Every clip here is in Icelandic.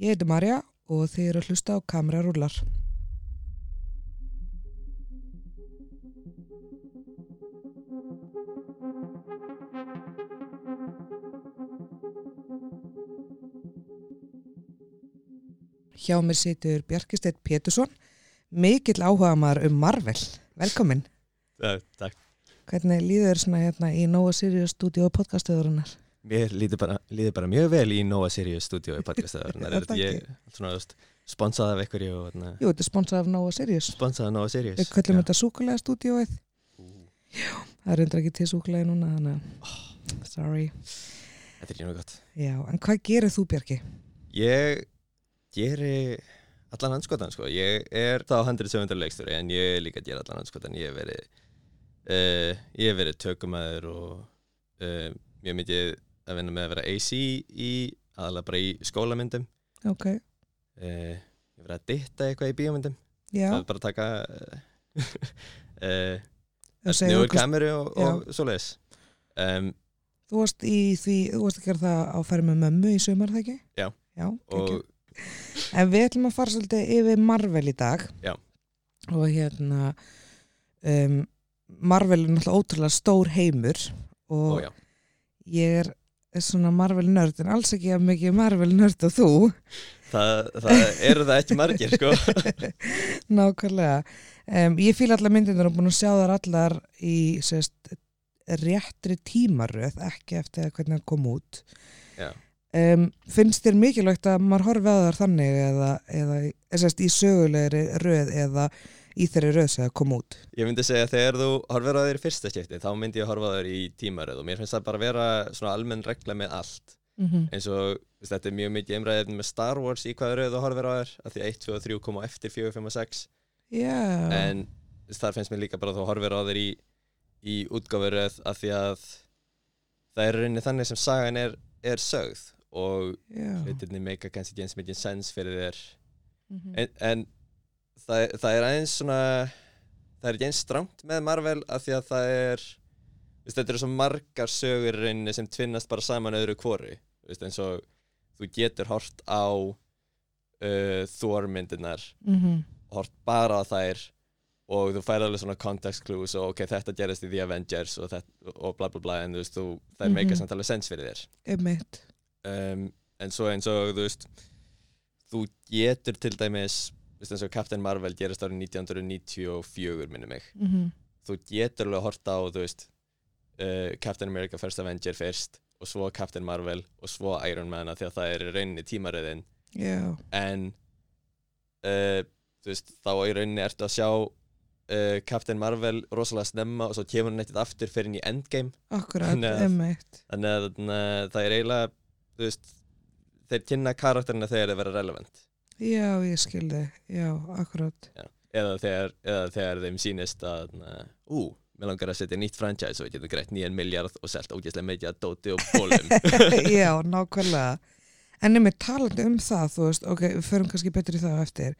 Ég heiti Marja og þið eru að hlusta á kamerarúlar. Hjá mér situr Bjarkisteit Pétursson, mikill áhuga maður um Marvel. Velkomin. Uh, takk. Hvernig líður þér svona hérna í Nóa Sirius stúdíu og podcastöðurinnar? Mér líður bara, bara mjög vel í Nóa Sirius stúdíu í podcastöðurinnar. Er það ég svona, sponsað af einhverju Jú, þetta er sponsað af Nóa Sirius. sponsað af Nóa Sirius. Við köllum Já. þetta súkulega stúdíóið. Það er reyndar ekki til súkulega núna, þannig að, sorry. Þetta er ekki nú gott. Já, en hvað gerir þú, Bjarki? Ég geri allan handskotan, sko. Ég er þá 170 leikstjóri en ég er líka að gera allan handskotan. Ég hef verið, uh, ég hef verið tökumæður og uh, mjög mikið að vinna með að vera AC í, aðalega bara í skólamyndum. Ok, Uh, ég verið að ditta eitthvað í bíómyndum. já, Það er bara að taka uh, þú segir Njóður okkur, kameru og, og svoleiðis um, þú varst í því, þú varst að gera það á færi með mömmu í sömur, það ekki? Já. Já, og. En við ætlum að fara svolítið yfir Marvel í dag. Já. Og hérna, um, Marvel er náttúrulega ótrúlega stór heimur og já, ég er svona Marvel nörd en alls ekki að mikið Marvel nörd og þú. það, það eru það ekki margir sko Nákvæmlega. Um, ég fíla allar myndirnar og búin að sjá þar allar í sérst, réttri tímaröð, ekki eftir að hvernig það kom út. Um, finnst þér mikilvægt að maður horfi á þar þannig eða eða sérst, í sögulegri röð eða í þeirri röð sem það kom út? Ég myndi segja að þegar þú horfir á í fyrsta skipti þá myndi ég horfa á þér í tímaröð og mér finnst það bara vera svona almenn regla með allt Mm -hmm. eins og veist, þetta er mjög mikið einræðið með Star Wars í hvaða röð þú horfir á þér af því að 1, 2 og 3 koma eftir 4, 5 og 6 Já. en þar finnst mér líka bara að þú horfir á þér í, í útgáfuröð af því að það er rauninni þannig sem sagan er, er sögð og hlutinni meika kannski ekki eins mikið sens fyrir þér Mhm. en, en það, það er aðeins svona það er ekki eins strámt með Marvel af því að það er veist, þetta eru svo margar sögur sem tvinnast bara saman öðru hvori veist, eins og þú getur hort á uh, Thor myndirnar Mhm. hort bara á þær og þú fær alveg svona context clues og ok, þetta gerist í The Avengers og, þetta, og bla bla bla en þú veist, þú, það er Mhm. meika samt alveg sens fyrir þér um, en svo eins og þú veist þú getur til dæmis þú veist, eins og Captain Marvel gerist árið 1994 minni mig. Mhm. þú getur alveg að horta á þú veist uh, Captain America First Avenger fyrst og svo Captain Marvel og svo Iron Man af því að það er í rauninni tímaröðin Já. en uh, þú veist þá í rauninni ertu að sjá uh, Captain Marvel rosalega snemma og svo kemur hann ekkert aftur fyrir inn í Endgame. Akkurat, að- að þannig að það er eiginlega þú veist þeir kynna karakterina þegar þeir vera relevant Já, ég skildi. Já, akkurat. eða þegar, eða þegar þeim sýnist að ú, mér langar að setja nýtt franchise og við getum greitt nýjan miljard og selt ógeðslega að dóti og bólum Já, nákvæmlega. En nefnir talandi um það, þú veist, ok, við förum kannski betur í það eftir.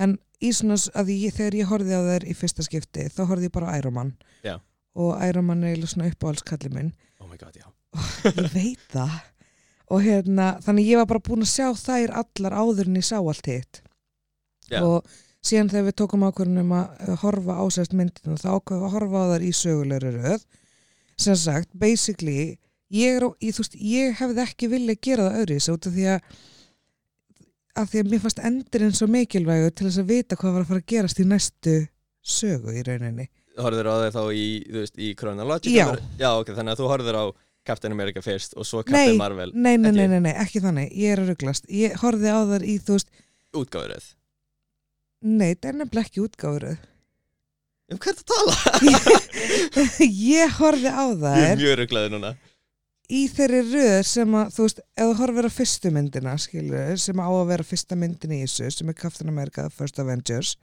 En í svona, ég, þegar ég horfði á þær í fyrsta skipti, þá horfði ég bara á Iron Man. Já. Og Iron Man er svona uppáhaldskallið minn. oh my god, já Ég veit það. Og hérna, þannig ég var bara búin að sjá þær allar áður en ég sá allt hitt. Já. Og síðan þegar við tókum ákvörðunum að horfa á sérst myndinu, þá ákveðum við að horfa á þær í sögulegri röð. Sem sagt, basically, ég, er, ég, veist, ég hefði ekki viljað gera það öðru út af því að af því að mér fannst endurinn svo mikilvægur til þess að vita hvað var að fara að gerast í næstu sögu í rauninni. horfður á þeir þá í, veist, í chronological Já. já, ok, þannig að þú horfður á Captain America fyrst og svo Captain Marvel Nei, nei, nei, nei, nei, ekki þannig, ég er að rugglast. Ég horfði á þær í, þú veist, útgáfuröð nei, það er nefnilega ekki útgáfuröð. um er það að tala? ég horfði á ég er mjög rugglaði núna í þeirri röð sem að, þú veist, ef þú horfir á fyrstu myndina, skilur, sem á að vera fyrsta myndin í þessu, sem er Captain America First Avengers.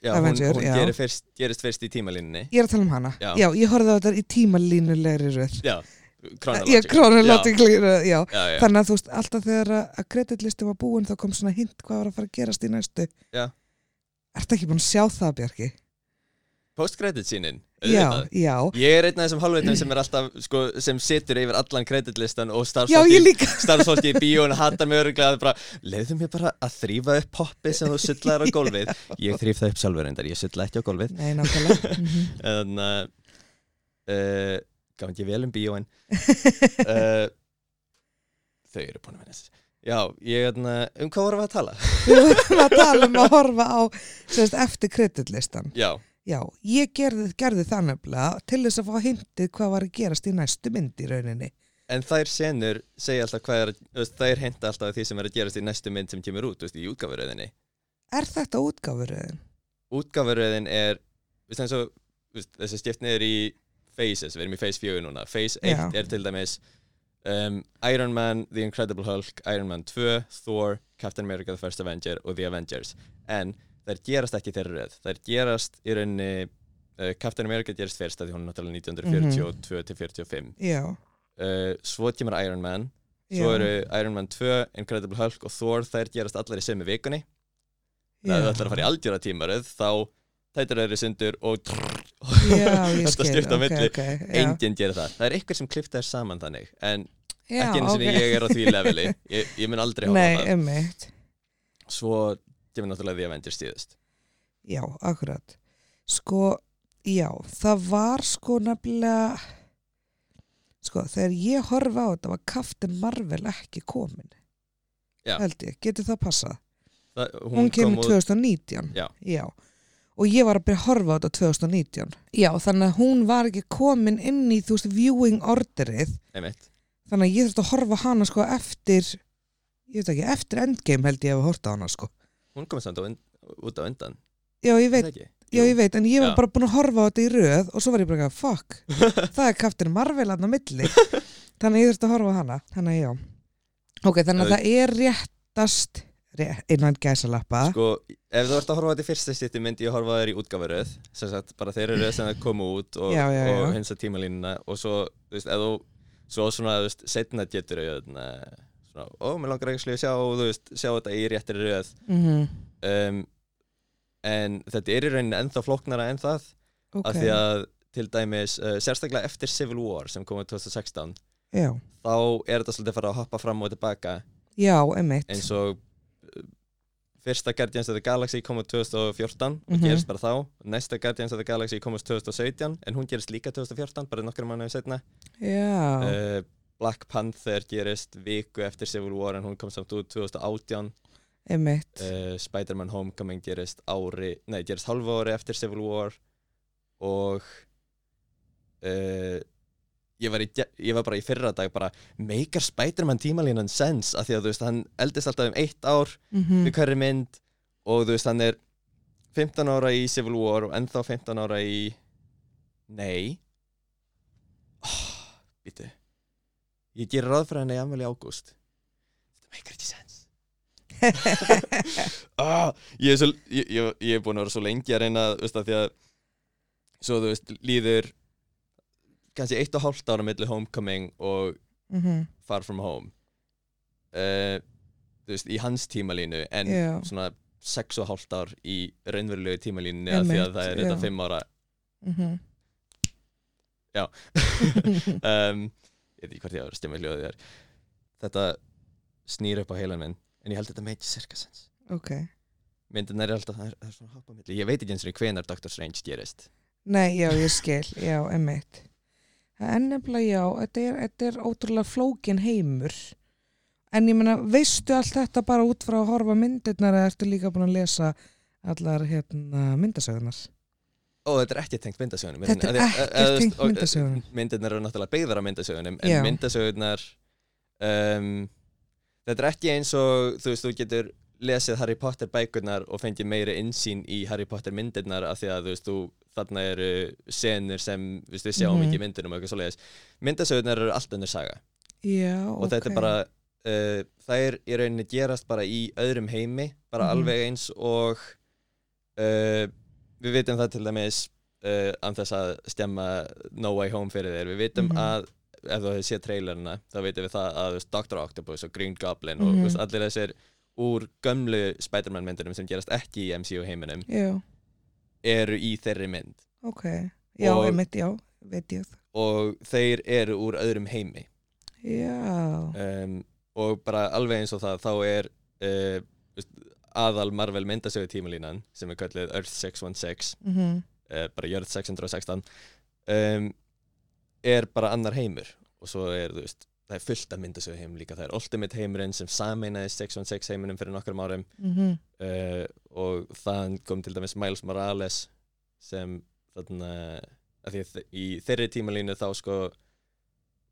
já, hún, Avenger, hún já. gerir fyrst, gerist fyrst í tímalínni Ég er að tala um hana. Já. ég horfði á þetta í tímalínulegri röð. já, Já. Þannig að þú veist, alltaf þegar að að kreditlisti var búin þá kom svona hint hvað var að fara að gerast í næstu. Já. Ertu ekki búin að sjá það, Bjarki? post-credit sínin já, já Ég er einn af þessum halvveitum sem er alltaf, sko, sem situr yfir allan kreditlistan og starfsfólki í bíónu hattar mig öruglega að leiðum mér bara að þrýfa upp poppi sem þú sullaður á gólfið ég þrýf það upp sjálfur reyndar, ég sulla ekki á gólfið Nei, nákvæmlega Mhm. en uh, uh, gaf ekki vel um bíóin. Uh, þau eru búin að vinna þessi. Já, ég, uh, um hvað vorum við að tala? Við vorum að tala um að horfa á sérst, eftir kreditlistan Já, Já, ég gerði, gerði það nefnilega til þess að fá hintið hvað var að gerast í næstu mynd í rauninni. En þær senur segja alltaf hvað er, þær hinta alltaf því sem er að gerast í næstu mynd sem kemur út, þú veist, í útgáfuröðinni. Er þetta útgáfuröðin? útgáfuröðin er þú veist, þessi stift niður í phases, við erum í phase 4 núna. Phase 1 Já. er til dæmis um, Iron Man, The Incredible Hulk Iron Man 2, Thor, Captain America The First Avenger og The Avengers. En þær gerast ekki þeirra röð. Þær gerast í rauninni uh, Captain America gerist fyrst að því hún er náttúrulega 1942 til 45 Já, uh, svo kemur Iron Man. Svo eru Iron Man 2, Incredible Hulk og Thor þær gerast allar í sömu vikunni. Ef það ætlar að fara í algjöra tímaröð þá tætur þeirri sundur og Já, Þetta skipta á ok, milli. ok, já. enginn gerir það. Það er eitthvað sem klifta þér saman þannig en Já, ekki eins og ok. ég er á því leveli. Ég, ég mun aldrei hafa það. emmitt svo kemur náttúrulega The Avengers síðust Já, akkurat. Sko, já, það var sko nefnilega Sko, þegar ég horfa á þetta var Captain Marvel ekki komin. Já. held ég, getur það passað? Það, hún, hún, kemur kom út 2019 Já. Og ég var að byrja að horfa á þetta 2019 já, þannig að hún var ekki komin inn í þú veist viewing orderið. Einmitt. Þannig að ég þurfti að horfa hana sko eftir ég veit ekki, eftir endgame held ég að hafa horta á hana sko. Hún komið samt út á undan. Já, ég veit, það já, ég veit en ég var Já. bara búin að horfa á þetta í röð og svo var ég bara, eitthvað, fuck það er Captain Marvel hann á milli. Þannig að ég þurfti að horfa á hana. Þannig að já. Ok, þannig að Auð- það er réttast rétt, innan gæsalappa. Sko, ef þú ert að horfa á þetta í fyrsta stýtti myndi ég horfa þér í útgáfaröð sem sagt, bara þeir eru sem það komu út og, og hinsa tímalínuna. Og svo, þú veist, þú svo svona, þú veist, setna getur þau svona, ó, mér langar ekki að sjá, þú veist, sjá þetta í réttri röð. Mm um, en þetta er í rauninni ennþá flóknara en það. Ok, af því að til dæmis uh, sérstaklega eftir Civil War sem kom út 2016 já, þá er þetta svolítið að fara að hoppa fram og tilbaka. Já, emitt eins og fyrsta Guardians of the Galaxy kom út 2014 og Mhm. gerist bara þá. Næsta Guardians of the Galaxy kom út 2017 en hún gerist líka 2014, bara nokkru mánuði setna já, uh, Black Panther gerist viku eftir Civil War en hún kom samt út 2018 emitt uh, Spider-Man Homecoming gerist ári, nei, gerist halva ári eftir Civil War og uh, ég, var í, ég var bara í fyrra dag bara, meikar Spider-Man tímalínan sens af því að þú veist, hann eldist alltaf um eitt ár mm við hverri mynd og þú veist, hann er 15 ára í Civil War og ennþá 15 ára í nei. Oh, býtu ég ger ráð fyrir henni í afmæli í ágúst. Þetta meikar ekki sens ah, ég, er svo, ég, ég, ég er búin að vera svo lengi að reyna þú veist, að því að svo þú veist, líður kannski eitt og hálft ára milli Homecoming og Mhm. Far From Home. Uh, þú veist, í hans tímalínu en Já. svona sex og hálft ár í raunverulegu tímalínu því að það er þetta já. fimm ára. Mhm. um, ég veit ekki hvort ég á að stemma hljóðið þér. Þetta snýr upp á heilan minn en ég held að þetta meiti cirka sens ok. Myndin er alltaf, það er, það er svona hoppa á milli. Ég veit ekki eins og hvenar Doctor Strange gerist. Nei, já, ég skil, já, emitt En nefnilega, já, þetta er, þetta er ótrúlega flókin heimur En ég meina, veistu allt þetta bara út frá að horfa myndirnar eða ertu líka búin að lesa allar hérna, myndasögunar? Ó, þetta er ekki tengt myndasögunum Þetta er ekkert tengt myndasögunum. Myndirnar eru náttúrulega beigðar á myndasögunum en myndasögunar um, Þetta er ekki eins og þú veist, þú getur lesið Harry Potter bækurnar og fengið meiri insýn í Harry Potter myndirnar af því að þú veist, þú, þarna eru senur sem þú veist, við sjáum Mhm. ekki í myndunum og eitthvað svoleiðis Myndasögunar eru allt önnur saga Já, og þetta er bara uh, það er í rauninni gerast bara í öðrum heimi bara Mhm. alveg eins og uh, við vitum það til dæmis uh, an þess að stemma No Way Home fyrir þér við vitum Mhm. að ef þú hefur séð trailerina þá vitum við það að Dr. Octopus og Green Goblin og Mhm. þú veist, allir þessir úr gömlu Spider-Man myndunum sem gerast ekki í MCU heiminum Já, eru í þeirri mynd. Ok. Já, Og- einmitt, já, veit ég. Og þeir eru úr öðrum heimi. Já, um, og bara alveg eins og það þá er uh, aðal Marvel myndasögu tímalínan sem er kallið Earth 616 mhm, uh, bara Jörð 616 um, er bara annar heimur. Og svo er þú veist það er fullt af myndasögu heim líka. Það er Ultimate heimurinn sem sameinaði 616 heiminum fyrir nokkrum árum. Mhm, uh, og þann kom til dæmis Miles Morales sem þarna í þeirri tímalínu þá sko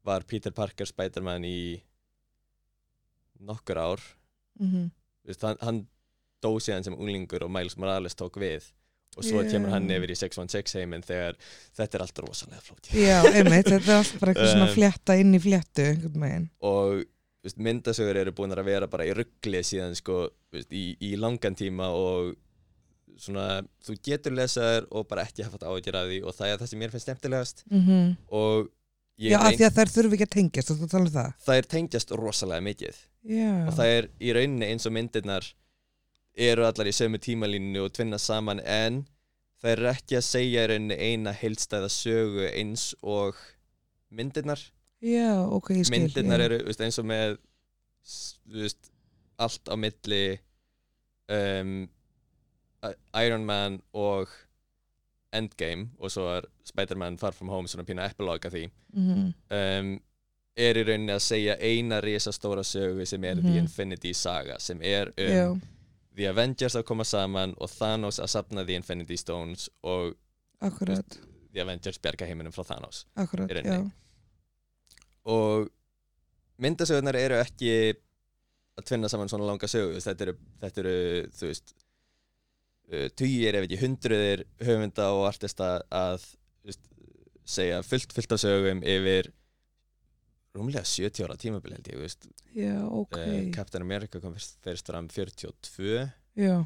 var Peter Parker Spider-Man í nokkur ár. Þú veist, hann, hann dó síðan sem unglingur og Miles Morales tók við og svo Já. kemur hann yfir í 616 heiminn þegar þetta er allt rosalega flókið Já, einmitt, þetta er allt bara eitthvað svona flétta inn í veginn. og veist, myndasögur eru búin að vera bara í ruggli síðan sko, veist, í, í langan tíma og svona, þú getur lesaður og bara ekki hafa þetta áhyggjur af því og það er það sem mér finnst skemmtilegast Mm og ég Já, af því að þær þurfi ekki að tengjast, þú tala um það. það er tengjast rosalega mikið Já, og það er í rauninni eins og myndirnar eru allar í sömu tímalínu og tvinna saman en það er ekki að segja í rauninni eina heildstæða sögu eins og myndirnar já, ok, ég skil. myndirnar eru veist, eins og með veist, allt á milli um, Iron Man og Endgame og svo er Spider-Man Far From Home svona pína epiloga því Mhm, um, er í rauninni að segja eina risastóra sögu sem er The Mhm. Infinity Saga sem er um Já, The Avengers að koma saman og Thanos að sapna The Infinity Stones og akkurat, The Avengers bjarga heiminum frá Thanos akkurat, já. og myndasögurnar eru ekki að tvinna saman svona langa sögu þú veist, þetta eru, þetta eru þú veist uh, tugir ef ekki hundruðir höfunda og artista að veist, segja fullt fullt af sögum yfir rúmlega 70 ára tímabil held ég veist. Já, ok, uh, Captain America kom fyrst, fram 42 já.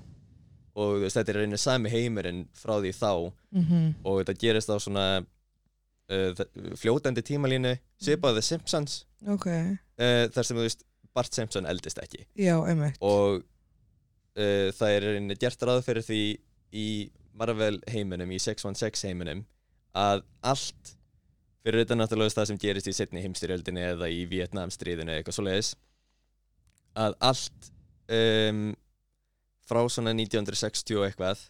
og veist, þetta er rauninni sami heimurinn frá því þá. Mhm, og þetta gerist á svona uh, fljótandi tímalínu svipað The Simpsons. Ok, uh, þar sem þú veist Bart Simpson eldist ekki. Já, og það er rauninni gert ráð fyrir því í Marvel heiminum, í 616 heiminum að allt fyrir utan náttúrulega það sem gerist í setni heimstyrjöldinni eða í Vietnamstríðinu eða eitthvað svoleiðis að allt um, frá svona 1960 og eitthvað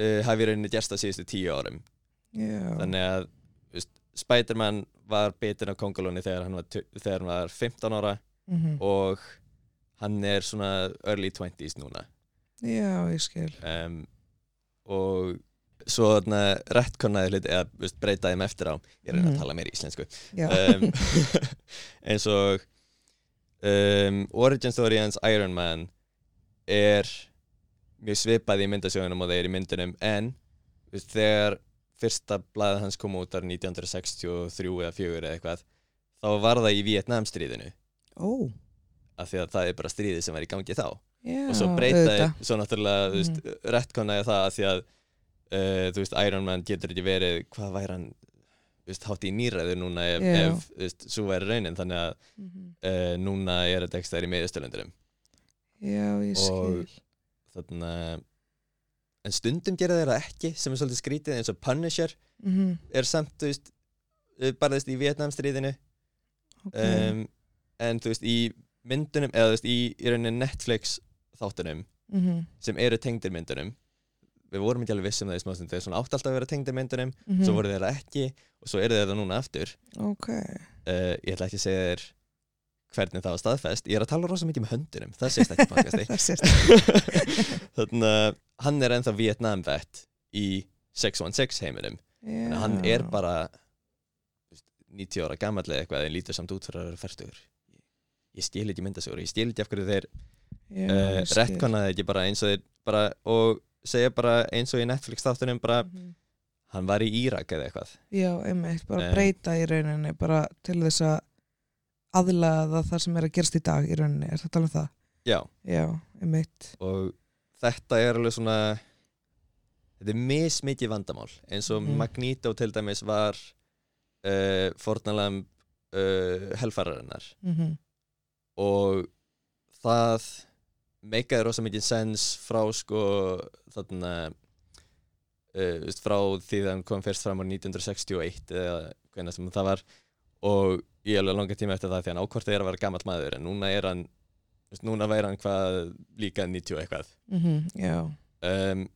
uh, hafi rauninni gerst á síðustu tíu árum. Já, þannig að Spider-Man var bitin af kongulóni þegar hann var, þegar hann var 15 ára mhm, og hann er svona early 20s núna. Já, ég skil. um, og svo þarna rettkonnaði hluti eða veist, breyta þeim eftir á. Ég er að reyna Mhm. að tala meira íslensku. Um, eins og um, origin story hans Iron Man er mjög svipað í myndasögunum og þeir í myndunum en veist, þegar fyrsta blaðið hans kom út þar 1963 eða 4 eða eitthvað þá var það í Vietnamstríðinu ó, af því að það er bara stríðið sem var í gangi þá. Já, og svo breytaði, svo náttúrulega þú veist, rettkonaði það af því að uh, þú veist, Iron Man getur ekki verið hvað væri hann hátt í nýræðu núna ef, Já. ef veist, svo væri raunin þannig að Mhm. uh, núna er þetta ekki stæðir í miðustöldunum Já, ég Og- skil. þannig að en stundum gera þeir það ekki sem er svolítið skrítið eins og Punisher Mhm, er samt, þú veist uh, barðist í Vietnamstríðinu ok. um, en þú veist, í myndunum eða þú veist, í, í rauninni Netflix þáttunum Mhm, sem eru tengdir myndunum við vorum ekki alveg vissum það í smástund þeir svona átt alltaf að vera tengdir myndunum mhm, svo voru þeir það ekki og svo eru þeir það núna aftur. Ok, uh, ég ætla ekki að segja þér hvernig það var staðfest. Ég er að tala rosa mikið með höndunum það sést ekki í það þannig að hann er ennþá Vietnam vet í 616 heiminum. Þannig að hann er bara þú veist, 90 ára gamall eða eitthvað en lítur samt út fyrir að vera færstugur ég stíl ekki myndasögur, ég stíl ekki af hverju þeir Já, uh, retkonaði ekki bara eins og þeir bara, og segja bara eins og í Netflix þáttunum bara, Mhm. hann var í Írak eða eitthvað Já, einmitt, bara breyta í rauninni bara til þess að aðlaða það sem er að gerast í dag í rauninni, er tala um það? já, Já, einmitt og þetta er alveg svona þetta er mismikið vandamál eins og Mhm. Magneto til dæmis var uh, fornalam uh, helfararinnar mm og það meikaði rosa mikið sens frá sko þarna uh, frá því að hann kom fyrst fram á 1961 eða hvernig sem það var. Og ég alveg langa tíma eftir það því hann ákvort er að vera gammal maður en núna er hann veist, núna væri hann hvað líka 90 og eitthvað. Mhm, já, um,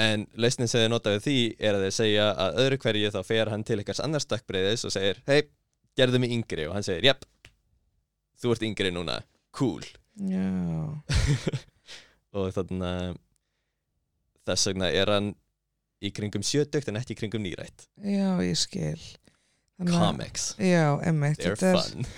en lausnin sem þið nota við því er að þeir segja að öðru hverju þá fer hann til eitthvað annars stökkbreiðis og segir hei, gerðu mig yngri. Og hann segir, jepp þú ert yngri núna, cool og þannig að þess vegna er hann í kringum sjötugt en ekki í kringum nýrætt já, ég skil. Þannig comics, já, emmitt they're fun.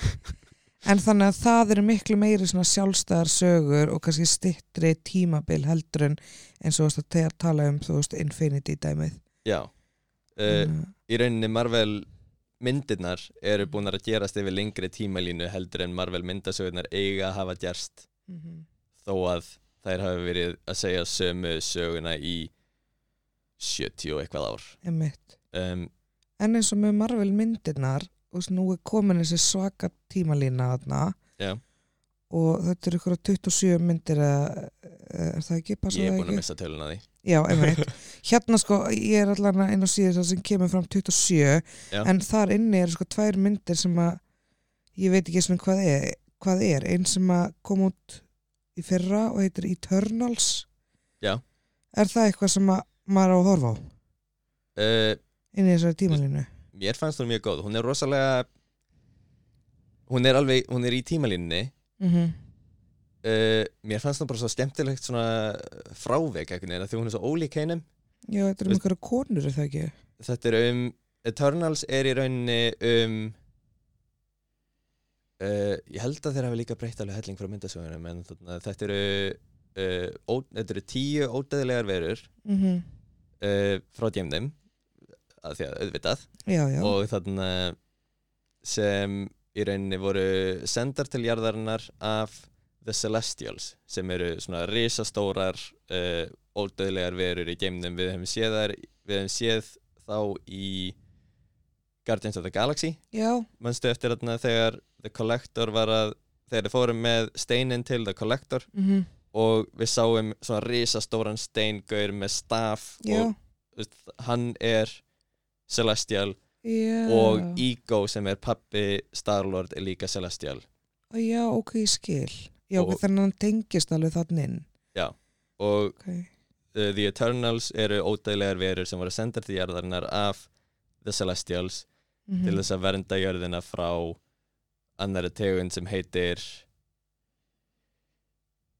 En þannig að það eru miklu meiri svona sjálfstæðar sögur og kannski stittri tímabil heldur en eins og þú veist að te- tala um þú veist Infinity dæmið. já, uh, að- í rauninni Marvel myndirnar eru búin að gerast yfir lengri tímalínu heldur en Marvel myndasögurnar eiga að hafa gerst Mhm. þó að þær hafi verið að segja sömu söguna í 70 og eitthvað ár um, En eins og með Marvel myndirnar og nú er komin þessi svaka tímalína þarna Já. og þetta eru ykkur 27 myndir eða er það ekki? Ég er búin að missa töluna því Já, hérna sko, ég er allan inn á síður það sem kemur fram 27 Já. en þar inni eru sko tvær myndir sem að ég veit ekki svona hvað er, hvað er. einn sem að kom út í fyrra og heitir Eternals Já. Er það eitthvað sem að maður á að horfa á uh, inn í þessari tímalínu? mér fannst hún mjög góð hún er rosalega hún er alveg, hún er í tímalínni Mm uh, mér fannst hún bara svo skemmtilegt svona frávik einhvern veginn af því hún er svo ólík heinum Já, þetta er um einhverja konur, er það ekki? þetta er um Eternals er í rauninni um uh, ég held að þeir hafi líka breytt alveg helling frá myndasögunum en þarna, þetta eru uh, ó, þetta eru tíu ódæðilegar verur Mm uh, frá djemnum að því að auðvitað Já, já. og þarna sem í rauninni voru sendar til jarðarinnar af The Celestials sem eru svona risastórar uh, ódöðlegar verur í geimnum. Við hefum séð þær við hefum séð þá í Guardians of the Galaxy. Mannstu eftir þarna þegar The Collector var að þegar þið fórum með steinin til The Collector? Mm og við sáum svona risastóran steingaur með staf já, og veist, hann er Celestial já. og Ego sem er pappi Starlord er líka Celestial. Já, ok, skil. Já, þannig að hann tengist alveg þannig inn. og Ok. uh, The Eternals eru ódæðlegar verur sem voru sendar til jarðarinnar af The Celestials Mm til þess að vernda jörðina frá annari tegund sem heitir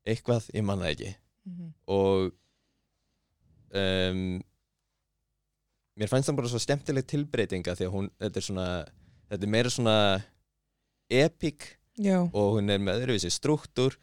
eitthvað, ég man það ekki -hmm. og um, mér fannst það bara svo skemmtileg tilbreytinga því að hún, þetta er svona þetta er meira svona epic Já, og hún er með öðruvísi struktúr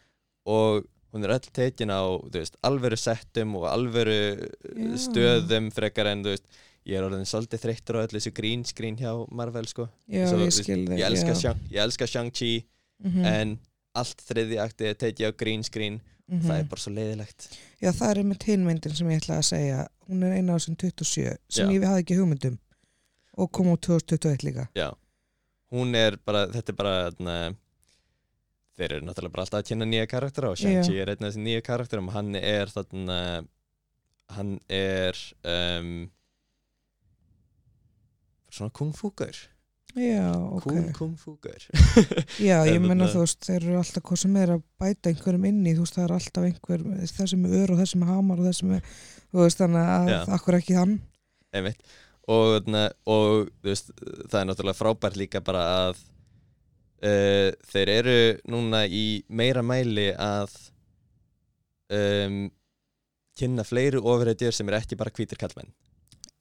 og hún er öll tekin á veist, alvöru settum og alvöru Já. stöðum frekar en veist, ég er orðin svolítið þreyttur á öllu þessu green screen hjá Marvel sko. já, Svo, ég skil þig. ég elska, Shang-Chi Mhm, en allt þriði akti er tekið á green screen mhm. það er bara svo leiðilegt Já, það er með hinmyndin sem ég ætlaði að segja. Hún er eina á þessum 27 sem ég hafði ekki hugmyndum og kom á 2021 líka. Já, hún er bara, þetta er bara þeir eru náttúrulega bara alltaf að kynna nýja karaktera og Shang-Chi er einn af þessi nýja karakterum og hann er þarna hann er um, svona kung fu-gaur Já, ok. kung kung fu-gaur Já, ég En menna þú veist, þeir eru alltaf hvað sem er að bæta einhverjum inn í, þú veist, það er alltaf einhver, það sem er ör og það sem er hamar og það sem er, þú veist, þannig að Já. akkur ekki hann. einmitt og, og þú veist, það er náttúrulega frábært líka bara að uh, þeir eru núna í meira mæli að um, kynna fleiri ofurhetjur sem er ekki bara hvítir kallmenn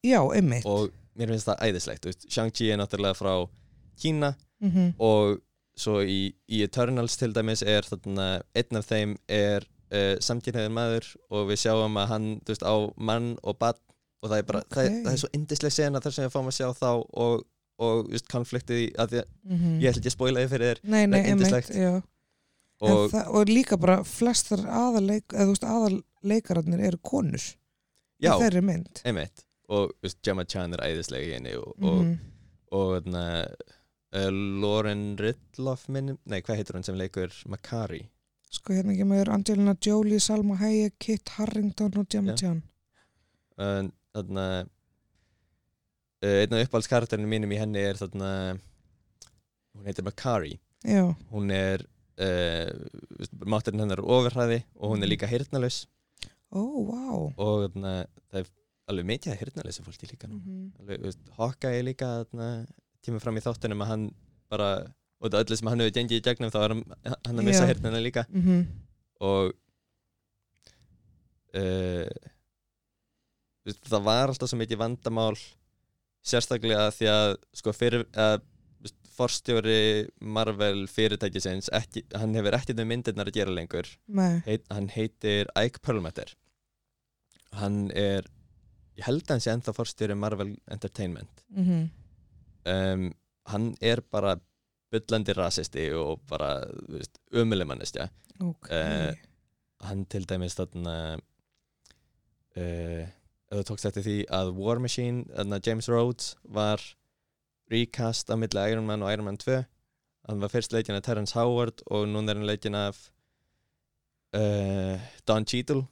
Já, einmitt. og mér finnst það æðislegt Shang-Chi er náttúrulega frá Kína Mm og svo í, í Eternals til dæmis er þarna einn af þeim er uh, samkynniður maður og við sjáum að hann veist, á mann og barn og það er bara, það, er, það er svo indisleg sena þar sem við fáum að sjá þá og, og just, konfliktið í, að því að -hmm. ég ætla ekki að spoila þið fyrir þér Nei, nei, einmitt, og það, og líka bara flestar veist, aðaleikararnir eru konur já, í þeirri mynd. einmitt og just, Gemma Chan er æðisleg í henni og, og, Mhm. og þarna uh, Lauren Ridloff minn, nei hvað heitir hún sem leikur Makari Sko hérna ekki með Angelina Jolie, Salma Hayek, Kit Harington og Gemma. Chan. þarna uh, einn af uppáhaldskarakterinu mínum í henni er þarna hún heitir Makari já, hún er uh, mátturinn hennar er ofurhæði og hún er líka heyrnalaus ó, vá. Og þarna, það er alveg mikið að heyrnalausa fólki líka Mhm. þú veist, Hawkeye er líka þarna, tíma fram í þáttunum að hann bara og það öllu sem hann hefur gengið í gegnum þá er hann, hann að missa Já. heyrnina líka. Mhm. og uh, það var alltaf svo mikið vandamál sérstaklega því að sko fyrir að forstjóri Marvel fyrirtækisins ekki, hann hefur ekkert með myndirnar að gera lengur. Heit, hann heitir Ike Perlmutter. Hann er ég held að hann sé ennþá forstjóri Marvel Entertainment. Mhm, um, hann er bara bullandi rasisti og bara umulimannistja ok. Eh, hann til dæmis þarna uh, ef þú tókst eftir því að War Machine, þarna James Rhodes var recast af milli Iron Man og Iron Man 2 hann var fyrst leikin af Terrence Howard og núna er hann leikin af uh, Don Cheadle.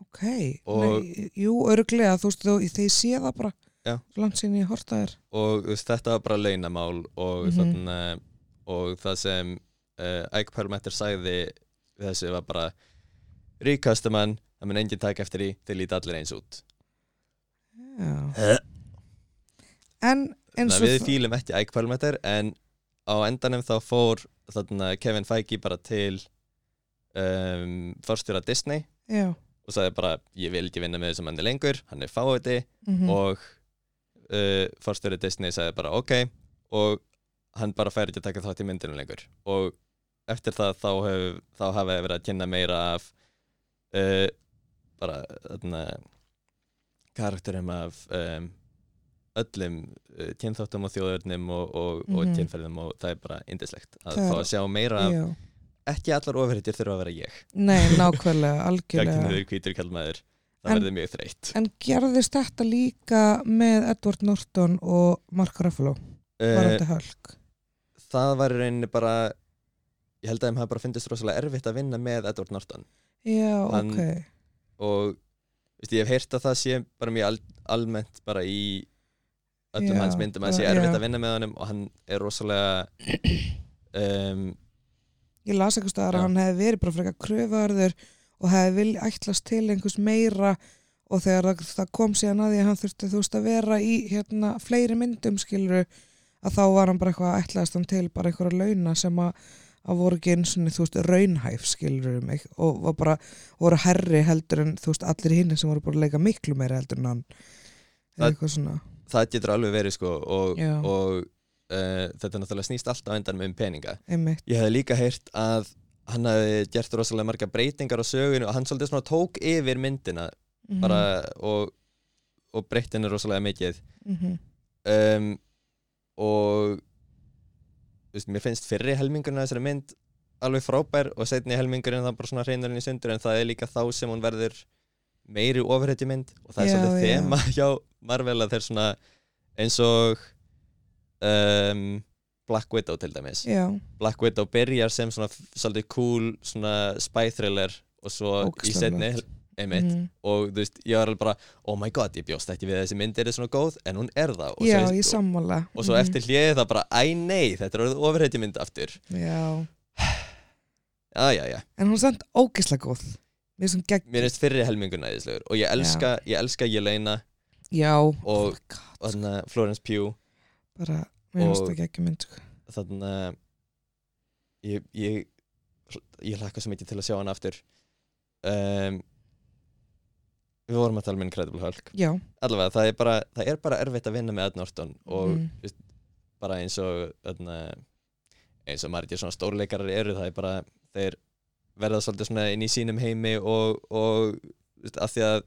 Ok, og- Nei, jú, örglega þú veist, þú, ég sé það bara. Já. langt sín ég horta þér. Og þetta var bara launamál og, Mhm. þarna, og það sem uh, Ike Perlmutter sagði við þessu var bara recastum hann, það mun enginn taka eftir því þeir líti allir eins út. Já. en eins og að við það- fílum ekki Ike Perlmutter en á endanum þá fór þarna, Kevin Feige bara til um, forstjóra Disney já, og sagði bara ég vil ekki vinna með þessum manni lengur hann er fáiði mhm, og uh, forstjóri Disney sagði bara ok. Og hann bara fær ekki að taka þátt í myndinu lengur. Og eftir það þá, hef, þá þeir verið að kynna meira af uh, bara þarna karakterum af um, öllum uh, kynþáttum og þjóðurnum og, og, og Mhm. kynferðum og það er bara indislegt að Það fá að sjá meira af ekki allar ofurhetjur þurfa að vera ég. Nei, nákvæmlega, algjörlega. gagginniður hvítur kallmaður það En- verður mjög þreytt. en gerðist þetta líka með Edward Norton og Mark Ruffalo? Uh, varandi hölk. það var rauninni bara ég held að þeim hafa bara fyndist rosalega erfitt að vinna með Edward Norton. Já, Hann- ok og veist, ég hef heyrt að það sé bara mjög al almennt bara í öllum Já, hans myndum að það sé erfitt já. að vinna með honum og hann er rosalega um, ég las eitthvað staðar að hann hefði verið bara frekar kröfuarður og hefði vilja ætlast til einhvers meira og þegar það, kom síðan að því að hann þurfti þú veist að vera í hérna fleiri myndum skiluru að þá var hann bara eitthvað að ætlaðast hann til bara einhverja launa sem að, að voru ekki eins og þú veist raunhæf skiluru um og var bara voru herri heldur en þú veist allir hinn sem voru bara að leika miklu meira heldur en hann. Eða eitthvað svona. Það getur alveg verið sko og, og uh, þetta náttúrulega snýst alltaf á endanum um peninga. Einmitt. Ég hef líka heyrt að hann hafi gert rosalega marga breytingar á sögunu og hann svolítið svona tók yfir myndina Mhm, bara og, og breytti henni rosalega mikið. Mhm, um, og veist, mér finnst fyrri helmingurinn af þessari mynd alveg frábær og setni helmingurinn það bara svona hreinurinn í sundur en það er líka þá sem hún verður meiri ofurhetju mynd og það er Já, svolítið já. þema hjá Marvel að þeir svona eins og um, Black Widow til dæmis já, Black Widow byrjar sem svona svolítið cool svona spy thriller og svo í Ógeðslega setni. Einmitt. Mhm. og þú veist, ég var alveg bara oh my god, ég bjóst ekki við að þessi mynd er svona góð en hún er það. Og já, svo, ég sammála. og svo Mhm. eftir hliðið það bara, æ nei, þetta er orðið ofurheiti mynd aftur. Já, já, já, já, en hún er samt ógislega góð. Mér sem gegn mér finnst fyrri helmingun æðislegur. Og ég elska, ég elska Jelena já, og, oh og þarna Florence Pugh. Bara, mér finnst og- það gegn mynd sko. þarna ég, ég ég hlakka svo mikið til að sjá hann aftur. Um, við vorum að tala með Incredible Hulk já, allavega, það er bara, það er bara erfitt að vinna með Ed Norton og Mhm. veist, bara eins og þarna, eins og margir svona stórleikarar eru það er bara, þeir verða svolítið svona inn í sínum heimi og, og veist, að því að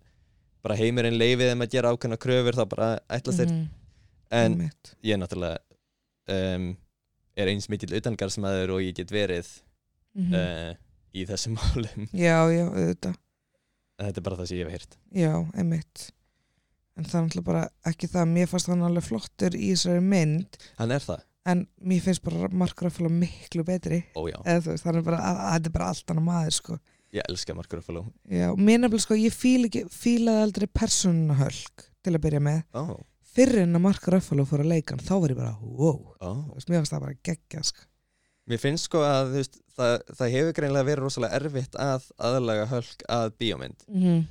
bara heimurinn leifið þeim að gera ákveðna kröfur þá bara ætlast þeir mhm, en einmitt. ég náttúrulega um, er eins mikill utangarsmaður og ég get verið Mhm. uh, í þessum málum já, já, auðvitað en þetta er bara það sem ég hef heyrt. Já, einmitt. En það er náttúrulega bara ekki það. Mér fannst hann alveg flottur í þessari mynd. Hann er það, en mér finnst bara Mark Ruffalo miklu betri. Ójá eða veist, hann er bara, að, að, þetta er bara allt annað maður sko. Ég elska Mark Ruffalo. Já, mér nefnilega sko, ég fíl ekki, fílaði aldrei persónuna hölk til að byrja með. oh, Fyrir en að Mark Ruffalo fór að leika þá var ég bara, wow, oh. veist, mér varst það bara geggja, sko. Mér finnst sko að þú veist, það, það hefur greinlega verið rosalega erfitt að aðlaga hölk að bíómynd. Mm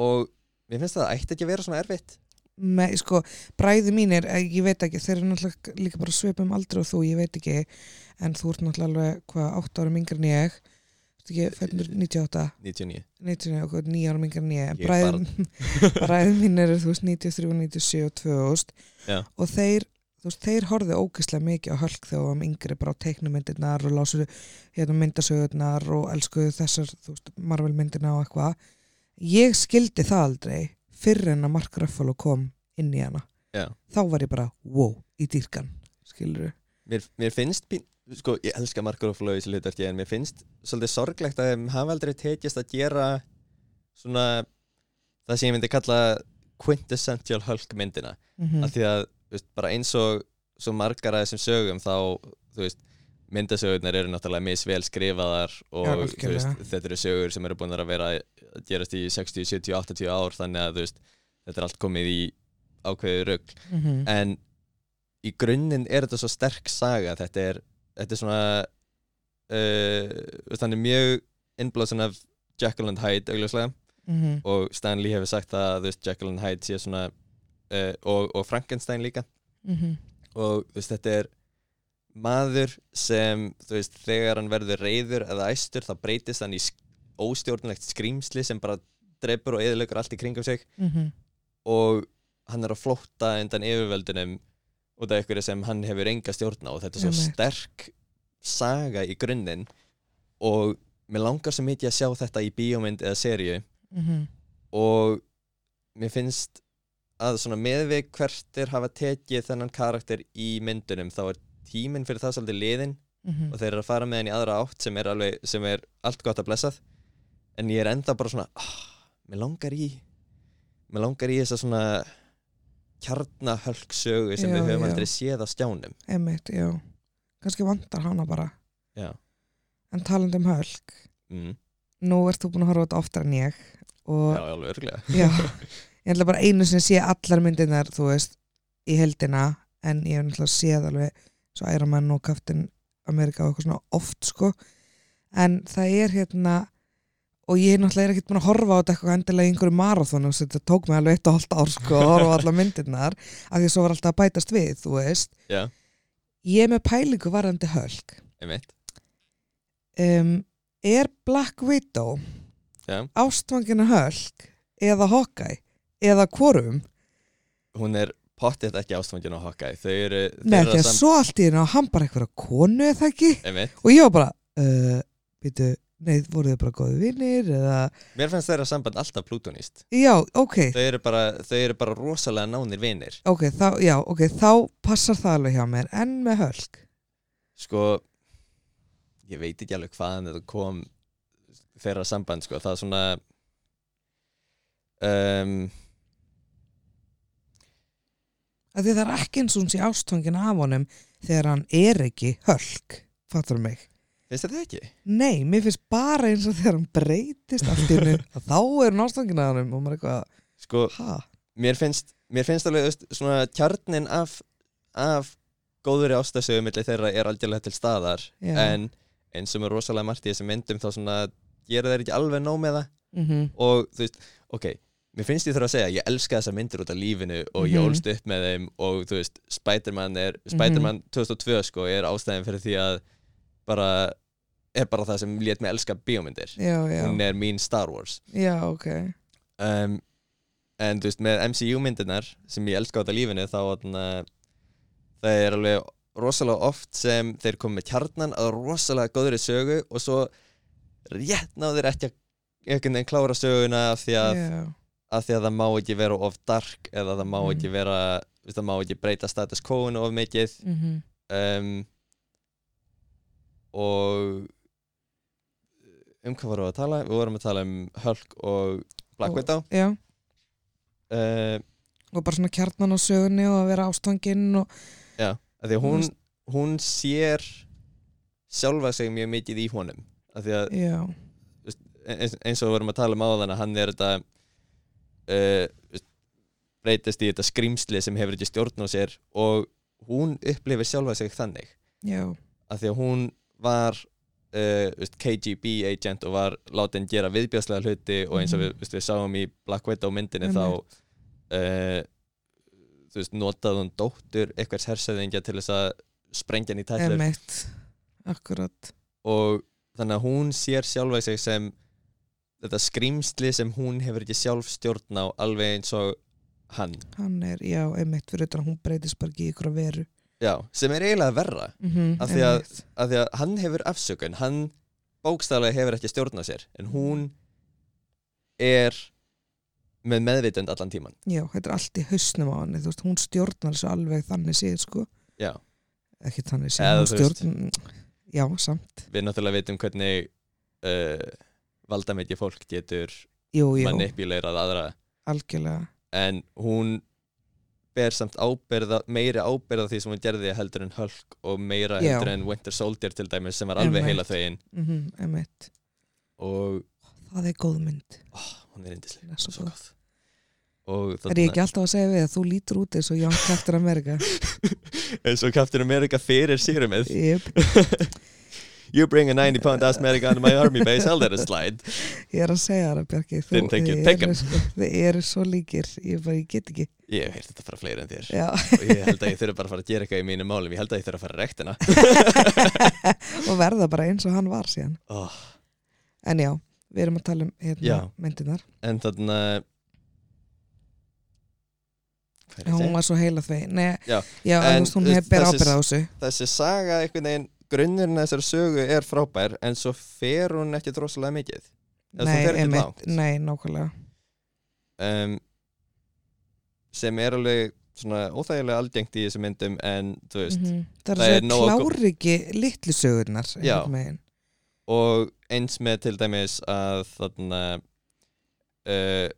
og mér finnst það að það ætti ekki að vera svona erfitt. Með, sko, bræði mínir, eh, ég veit ekki, þeir eru náttúrulega líka bara svipum aldrei og þú, ég veit ekki, en þú ert náttúrulega alveg, hvað, 8 árum yngri en ég, ekki, fættur 98, 99 99 og 9 árum yngri en ég, en bræðin mín eru, þú veist, 93, 97 og 2000 Já. og þeir, þú veist, þeir horfðu ógeðslega mikið á hölk þegar við varum yngri bara á teiknumyndirnar og lásu hérna myndasögurnar og elskuðu þessar, þú veist, Marvel myndina og eitthvað. Ég skildi það aldrei fyrir en að Mark Ruffalo kom inn í hana. Já. Þá var ég bara, wow, í dýrkan, skilur við. mér, mér finnst, sko ég elska Mark Ruffalo í þessu hlutverki en mér finnst svolítið sorglegt að þeim hafa aldrei tekist að gera svona það sem ég myndi kalla quintessential Hulk myndina Mm af því að veist, bara eins og svo margar að þessum sögum þá þú veist, myndasögurnar eru náttúrulega misvel skrifaðar og Já, veist, þetta eru sögur sem eru búin að vera að gerast í 60, 70, 80 ár þannig að veist, þetta er allt komið í ákveðið rugg -hmm. en í grunninn er þetta svo sterk saga þetta er, þetta er svona uh, er mjög innblásin af Jekyll and Hyde augljóslega. Mm og Stan Lee hefur sagt að Jekyll and Hyde sé svona uh, og, og Frankenstein líka -hmm. og veist, þetta er maður sem veist, þegar hann verður reyður eða æstur þá breytist hann í óstjórnulegt skrýmsli sem bara dreipur og eðilegur allt í kringum sig Mm og hann er að flótta undan yfirvöldunum út af ykkur sem hann hefur enga stjórn á og þetta er svo Einmitt. sterk saga í grunninn og mér langar svo mikið að sjá þetta í bíómynd eða seríu -hmm. og mér finnst að svona með við hvert þeir hafa tekið þennan karakter í myndunum þá er tíminn fyrir það svolítið liðin Mhm. og þeir eru að fara með hann í aðra átt sem er, alveg, sem er allt gott að blessað en ég er enda bara svona ah, mér langar í mér langar í þessa svona kjarnahölksögu sem Já, við höfum já. aldrei séð á stjánum Einmitt, já. Kannski vantar hana bara. já, En talandi um hölk, mm. nú ert þú búin að horfa þetta oftar en ég og já alveg örglega ég ætla bara einu sem sé allar myndirnar, þú veist, í heldina en ég hef náttúrulega séð alveg svo Iron Man og Captain America og eitthvað svona oft, sko. En það er hérna og ég náttúrulega er ekkert búin að horfa á þetta eitthvað endilega í einhverju marathonu, þetta tók mig alveg eitt og hálft ár, sko, að horfa á allar myndirnar af því að svo var alltaf að bætast við, þú veist. Já, ég er með pælingu varandi hölk um, er Black Widow já. ástfangina hölk eða Hawkeye eða hvorum hún er pottið ekki ástfangin á Hawkeye. Þau eru Nei, þeirra því að sam- svo allt í hennu á hann bara eitthvað konu eða ekki? Einmitt. Og ég var bara uh, býtu, nei, voru þið bara góði vinnir eða, mér finnst þeirra samband alltaf plútonist já, ok. Þau eru bara, þau eru bara rosalega nánir vinir. Ok, þá, já, ok, þá passar það alveg hjá mér, en með hölk sko ég veit ekki alveg hvaðan þetta kom þeirra samband sko. Það er svona um, að það er ekki eins og hún sé ástfangin af honum þegar hann er ekki hölk fattur mig finnst þetta ekki? Nei, mér finnst bara eins og þegar hann breytist að þá er hann ástfangin af honum og maður eitthvað, sko ha? mér finnst, mér finnst alveg veist, svona kjarnin af, af góðuri ástasögu milli þeirra er algjörlega til staðar Já. en eins og með rosalega margt í þessum myndum þá svona gera þeir ekki alveg nóg með það Mm og þú veist, ok mér finnst ég þurfa að segja, ég elska þessar myndir út af lífinu og ég Mhm. ólst upp með þeim og þú veist, Spiderman er Spiderman 2002 sko, er ástæðin fyrir því að bara er bara það sem lét mig elska bíómyndir. Já, já, hún er mín Star Wars. Já, ok. Um, en þú veist, með MCU myndirnar sem ég elska út af lífinu þá það er alveg rosalega oft sem þeir komið með kjarnan að rosalega góðri sögu og svo rétt náður ekki að einhvern veginn klára söguna því að, Já, af því að það má ekki vera of dark eða það má Mhm. ekki vera þú veist, það má ekki breyta status quo-inu of mikið. Mhm, um, og um hvað vorum við að tala? Við vorum að tala um Hulk og Black Og- Widow. já. Uh, og bara svona kjarnan á sögunni og að vera ástfangin og af því að hún, veist- hún sér sjálfa sig mjög mikið í honum. Af því að já, eins, eins og við vorum að tala um áðan að hann er þetta uh, breytist í þetta skrimsli sem hefur ekki stjórn á sér og hún upplifir sjálfa sig þannig. Já, af því að hún var uh, KGB agent og var látin gera viðbjöðslega hluti og eins og við, veist, við sáum í Black Widow myndinni Einmitt. þá uh, þú veist, notaði hún dóttur einhvers hersöðingja til þess að sprengja hann í akkurat, og þannig að hún sér sjálfa sig sem þetta skrýmsli sem hún hefur ekki sjálf stjórn á alveg eins og hann. Hann er, já, emitt fyrir utan hún breytist bara ekki ykkur að veru. Já, sem er eiginlega verra mm -hmm, Af því að- af því að hann hefur afsökun hann bókstaflega hefur ekki stjórn á sér en hún er með meðvitund allan tíman já, þetta er allt í hausnum á hann veist, hún stjórnar þessu alveg þannig séð sko, já, ekki þannig Eða hún stjórn, já, samt. Við náttúrulega veitum hvernig uh, valdamikið fólk getur jú, jú, manipulerað aðra. Algjörlega. En hún ber samt ábyrða, meiri ábyrða því sem hún gerði heldur en Hulk og meira Já. heldur en Winter Soldier til dæmis sem var alveg Einmitt. heila þegin mm emitt, og það er góð mynd. Hún er indislega svo svo góð. er ég ekki alltaf að segja við að þú lítur út eins og Young Captain America? Eins og Captain America fyrir sérumið yep. You bring a 90 pound asthmatic onto my army base, I'll let it slide. Ég er að segja það you'd þið eru svo líkir ég, bara, ég get ekki. Ég hef heyrt þetta frá fleiri en þér. Já. og ég held að ég þurfa bara að fara að gera eitthvað í mínum málum. Ég held að ég þurfa að fara að rektina og verða bara eins og hann var síðan. Oh, en já, við erum að tala um hérna, myndinar En þarna hún var svo heila þvei Nei, Já, já en, hún hefur veist, ber þessi- ábyrð á þessu. Þessi saga einhvern veginn grunnurinn að þessari sögu er frábær en svo fer hún ekki drossalega mikið. Nei, einmitt, nei, nákvæmlega. Um, sem er alveg svona óþægilega algengt í þessu myndum en þú veist það er það að er nóg klári ekki litlu sögurnar Já. og eins með til dæmis að þarna uh,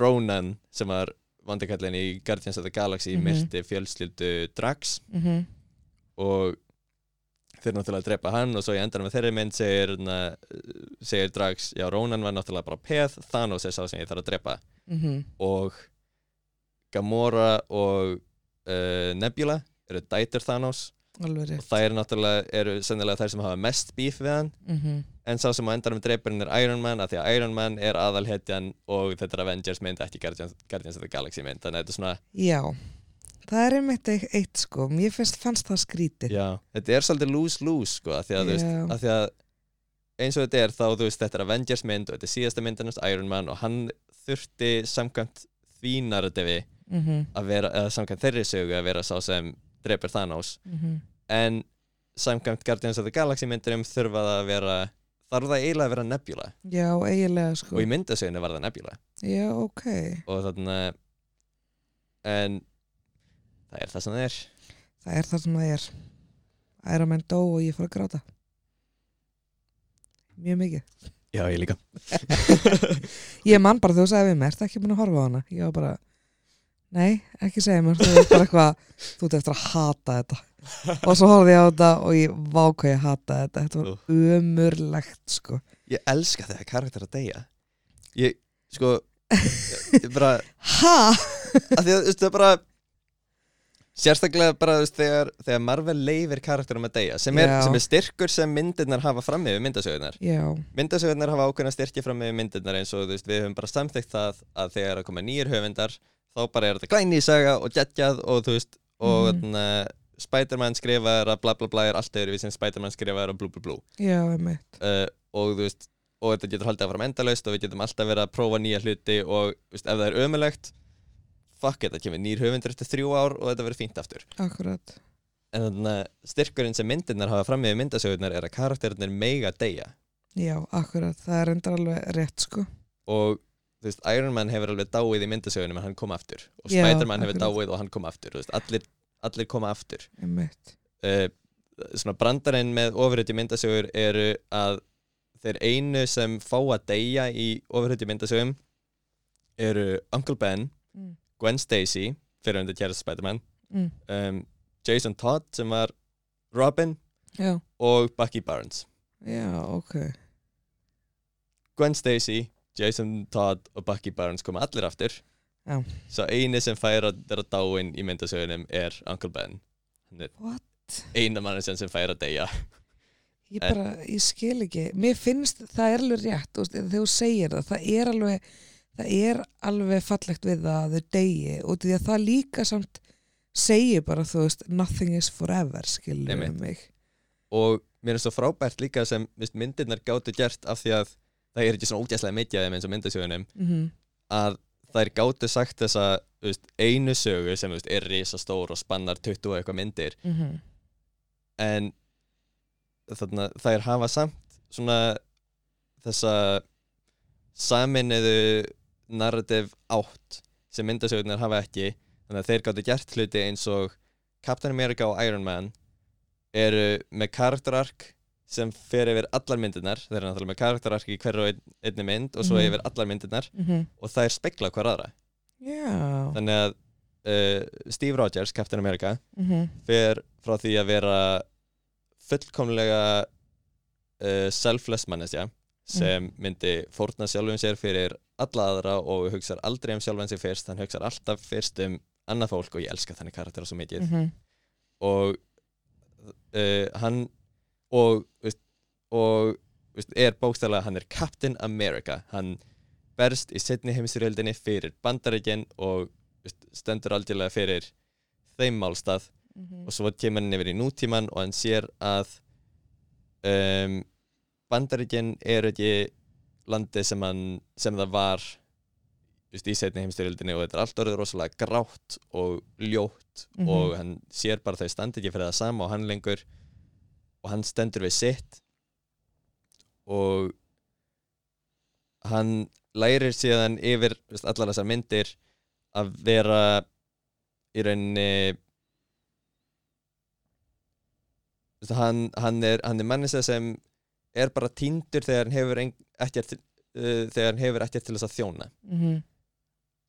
Ronan sem var vandikallin í Guardians of the Galaxy Mhm. myrti fjölskyldu Drax. Mhm. og þeir náttúrulega drepa hann og svo í endanum með þeirri mynd segir, na, segir Drax, já Ronan var náttúrulega bara peð, Thanos er sá sem ég þarf að drepa. Mhm. og Gamora og uh, Nebula eru dætur Thanos. Alveg og rétt þær náttúrulega eru sennilega þær sem hafa mest bíf við hann. Mhm. en sá sem á endanum dreipurinn er Iron Man af því að Iron Man er aðalhetjan og þetta er Avengers mynd, ekki Guardians, Guardians of the Galaxy mynd. Þannig að þetta er svona, já, það er einmitt eitt, sko. Mér finnst, fannst það skrítið. Já, þetta er svolítið lose-lose sko, af því að, veist, af því að eins og þetta er þá, þú veist, þetta er Avengers mynd og þetta er síðasta myndin hans Iron Man og hann þurfti samkvæmt því narrativi Mhm. að vera, eða samkvæmt þeirri sögu að vera sá sem dreipur Thanos. Mhm. en samkvæmt Guardians of the Galaxy myndinum þurfa það að vera þarf það eiginlega að vera Nebula. Já, eiginlega sko. Og í myndasögunni var það Nebula. Já, ok, og þannig en það er það sem það er. Það er það sem það er. Iron Man dó og ég fór að gráta. Mjög mikið. Já ég líka. Ég man bara þú sagði við mér, ertu ekki búin að horfa á hana? Ég var bara, nei, ekki segja mér, þú er bara eitthvað, þú ert eftir að hata þetta. Og svo horfði ég á þetta og ég váka ég hata þetta, þetta var ömurlegt, sko. ég elska þegar karakter að deyja. Ég sko ég bara Ha? að því að þú veist það er bara sérstaklega bara veist þegar, þegar Marvel leifir karakterum að deyja sem er, sem er styrkur sem myndirnar hafa fram yfir myndasögunar Já, myndasögunar hafa ákveðna styrki fram yfir myndirnar eins og veist við höfum bara samþykkt það að þegar að koma nýjir höfundar þá bara er þetta glæni í saga og geggjað og þú veist og mm. Spiderman skrifaður að bla bla bla er allt öðru við sem Spiderman skrifaður að blú blú blú já, einmitt. uh, og þú veist og þetta getur haldið að fara endalaust og við getum alltaf verið að prófa nýja hluti og veist, ef það er ömulegt fuck it, það kemur nýr höfundur eftir þrjú ár og þetta verður fínt aftur Akkurat. en þannig að styrkurinn sem myndirnar hafa fram með myndasögurnar er að karakterinir mega deyja Já, akkurat. Það er enda alveg rétt, sko. og þú veist, Iron Man hefur alveg dáið í myndasögunum en hann kom aftur og Spider-Man hefur dáið og hann kom aftur veist, allir, allir koma aftur uh, svona brandarinn með ofurhutti myndasögur eru að þeir einu sem fá að deyja í ofurhutti myndasögum eru Uncle Ben, Mm. Gwen Stacy fyrir undir kjærast Spider-Man. Mm. um, Jason Todd sem var Robin Já, og Bucky Barnes. Já, ok. Gwen Stacy, Jason Todd og Bucky Barnes koma allir aftur. Já. svo eini sem fær að vera dáinn í myndasögunum er Uncle Ben. Eina mannesinn sem fær að deyja. Ég bara, ég skil ekki. Mér finnst það er alveg rétt veist, þegar þú segir það, það er alveg það er alveg fallegt við það að þau degi og því að það líka samt segir bara, þú veist nothing is forever, skilur Einmitt. mig og mér er svo frábært líka sem veist, myndirnar gátu gert af því að það er ekki svona ógæslega mikið eins og myndasögunum mm að þær gátu sagt þessa veist, einu sögu sem veist, er risastór og spannar 20 og eitthvað myndir -hmm. en þarna, þær hafa samt svona þessa saminuðu narrative átt sem myndasögurnar hafa ekki þannig að þeir gáttu gert hluti eins og Captain America og Iron Man eru með karakterark sem fer yfir allar myndirnar þeir eru náttúrulega með karakterark í hverju ein, einni mynd og svo Mhm. yfir allar myndirnar Mm og þær spekla hver aðra. Já. Þannig að uh, Steve Rogers, Captain America mm fer frá því að vera fullkomlega uh, selfless manneskja sem myndi fórna sjálfum sér fyrir alla aðra og hugsar aldrei um sjálfan sig fyrst hann hugsar alltaf fyrst um annað fólk og ég elska þannig karaktera svo mikið -hmm. og uh, hann og, veist, og veist, er bókstæðlega hann er Captain America hann berst í setni heimstyrjöldinni fyrir bandaríkinn og veist, stendur aldrei fyrir þeim málstað Mhm. og svo kemur hann yfir í nútíman og hann sér að um, bandaríkinn er ekki landið sem, sem það var just, í setni heimstyrjöldinni og þetta er allt orðið rosalega grátt og ljótt Mhm. og hann sér bara þau standi ekki fyrir það sama og hann lengur og hann stendur við sitt og hann lærir síðan yfir veist, allar þessar myndir að vera í rauninni veist, hann, hann er, er mannisa sem er bara týndur þegar hann hefur ekkert uh, þegar hann hefur ekkert til þess að þjóna Mhm.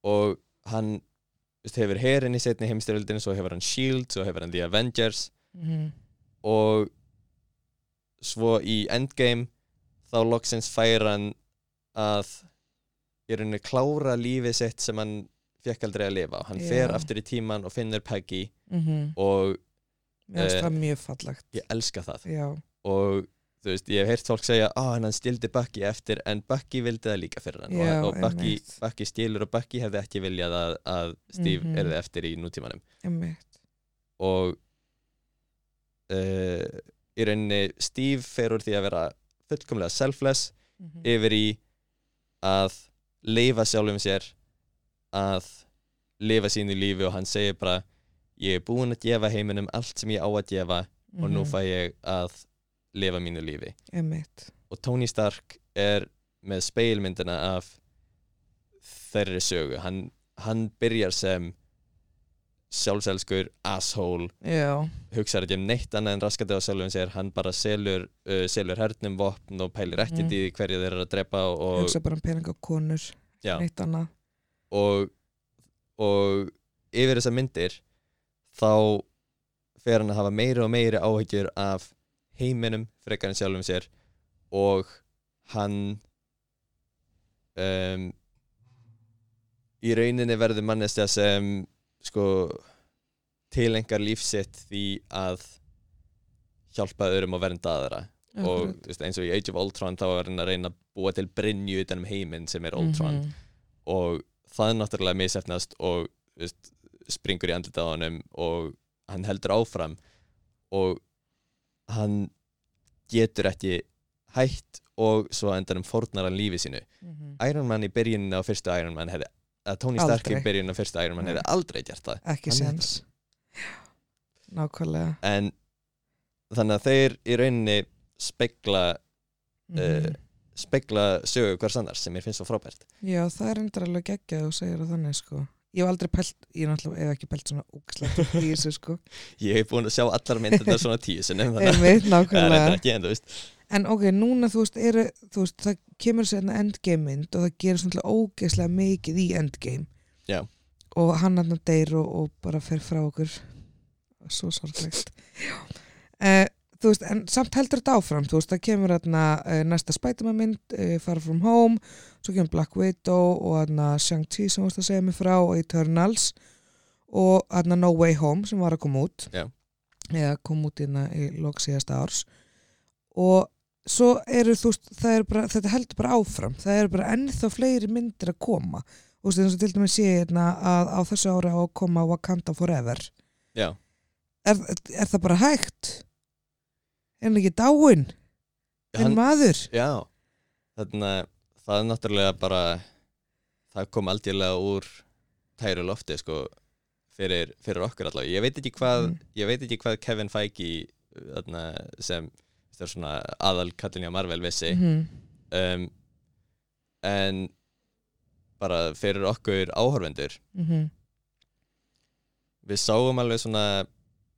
og hann veist, hefur herin í setni heimstyrjöldinu svo hefur hann S.H.I.E.L.D. svo hefur hann The Avengers Mhm. og svo í Endgame þá loksins fær hann að í rauninni klára lífið sitt sem hann fekk aldrei að lifa og hann fer Já. aftur í tíman og finnur Peggy Mhm. og Mér finnst Eh, það mjög fallegt ég elska það Já, og þú veist, ég hef heyrt fólk segja að hann stildi Bucky eftir en Bucky vildi það líka fyrir hann Já, og, og Bucky. Bucky stilur og Bucky hefði ekki viljað að, að Steve Mhm. erði eftir í nútímanum einmitt og uh, í rauninni Steve fer úr því að vera fullkomlega selfless Mhm. yfir í að leifa sjálfum sér að lifa sínu lífi og hann segir bara ég er búinn að gefa heiminum allt sem ég á að gefa og nú Mhm. fæ ég að lifa mínu lífi. Einmitt. Og Tony Stark er með speilmyndina af þeirri sögu. Hann, hann byrjar sem sjálfselskur asshole. Já, hugsaður ekki um neitt annað en raskandi á sjálfum sér. Hann bara selur, uh, selur hernum vopn og pælir ekkert Mhm. í hverju þeir eru að drepa og, hugsa bara um pening og konur já, Neitt annað. Og, og yfir þessar myndir þá fer hann að hafa meiri og meiri áhyggjur af heiminum frekar en sjálfum sér og hann um, í rauninni verður mannestja sem sko tilengar lífsitt því að hjálpa öðrum og vernda aðra og Akkurat. þú veist, eins og í Age of Ultron þá er hann að reyna að búa til brynju utan um heiminn sem er Ultron Mhm. og það er náttúrulega misefnast og veist, springur í andlita á honum og hann heldur áfram og hann getur ekki hætt og svo á endanum fórnar hann lífi sínu. Mhm. Iron Man í byrjunin á fyrstu Iron Man hefði að Tony Stark í Aldrei. byrjunin á fyrstu Iron Man hefði aldrei gert það. Ekki Hann sens Nákvæmlega. En þannig að þeir í rauninni spegla Mhm. uh, spegla sögu hvers annars sem mér finnst svo frábært. Já, það er endur alveg geggjað og segir það þannig sko Ég hef aldrei pælt, ég hef ekki pælt svona úkslegt í þessu sko. Ég hef búin að sjá allar myndirna svona tíu sinnum þannig að það er ekki en þú veist. En ok, núna þú veist, eru, þú veist það kemur sér hérna endgame mynd og það gerir svona ógeðslega mikið í endgame. Já. og hann hann deyr og, og bara fer frá okkur. Svo sorglegt. Uh, þú veist, en samt heldur þetta áfram. Þú veist, það kemur hérna uh, næsta Spiderman mynd, uh, Far From Home svo kemur Black Widow og hérna Shang-Chi sem þú veist að segja mig frá og Eternals og hérna No Way Home sem var að koma út. Já. eða kom út hérna í lok síðasta árs. Og svo eru þú veist, er bara, þetta heldur bara áfram. Það eru bara ennþá fleiri myndir að koma. Þú veist, eins og til dæmis sé hérna að á þessu ári á að koma Wakanda Forever. Já, er, er það bara hægt? Er hann ekki dáinn? En maður? já Þannig að það er náttúrulega bara það kom aldjörlega úr tæru lofti sko fyrir, fyrir okkur allavega. Ég veit ekki hvað Mhm. ég veit ekki hvað Kevin Feige þarna, sem svona aðal hjá Marvel vissi Mhm. um, en bara fyrir okkur áhorfendur Mhm. við sáum alveg svona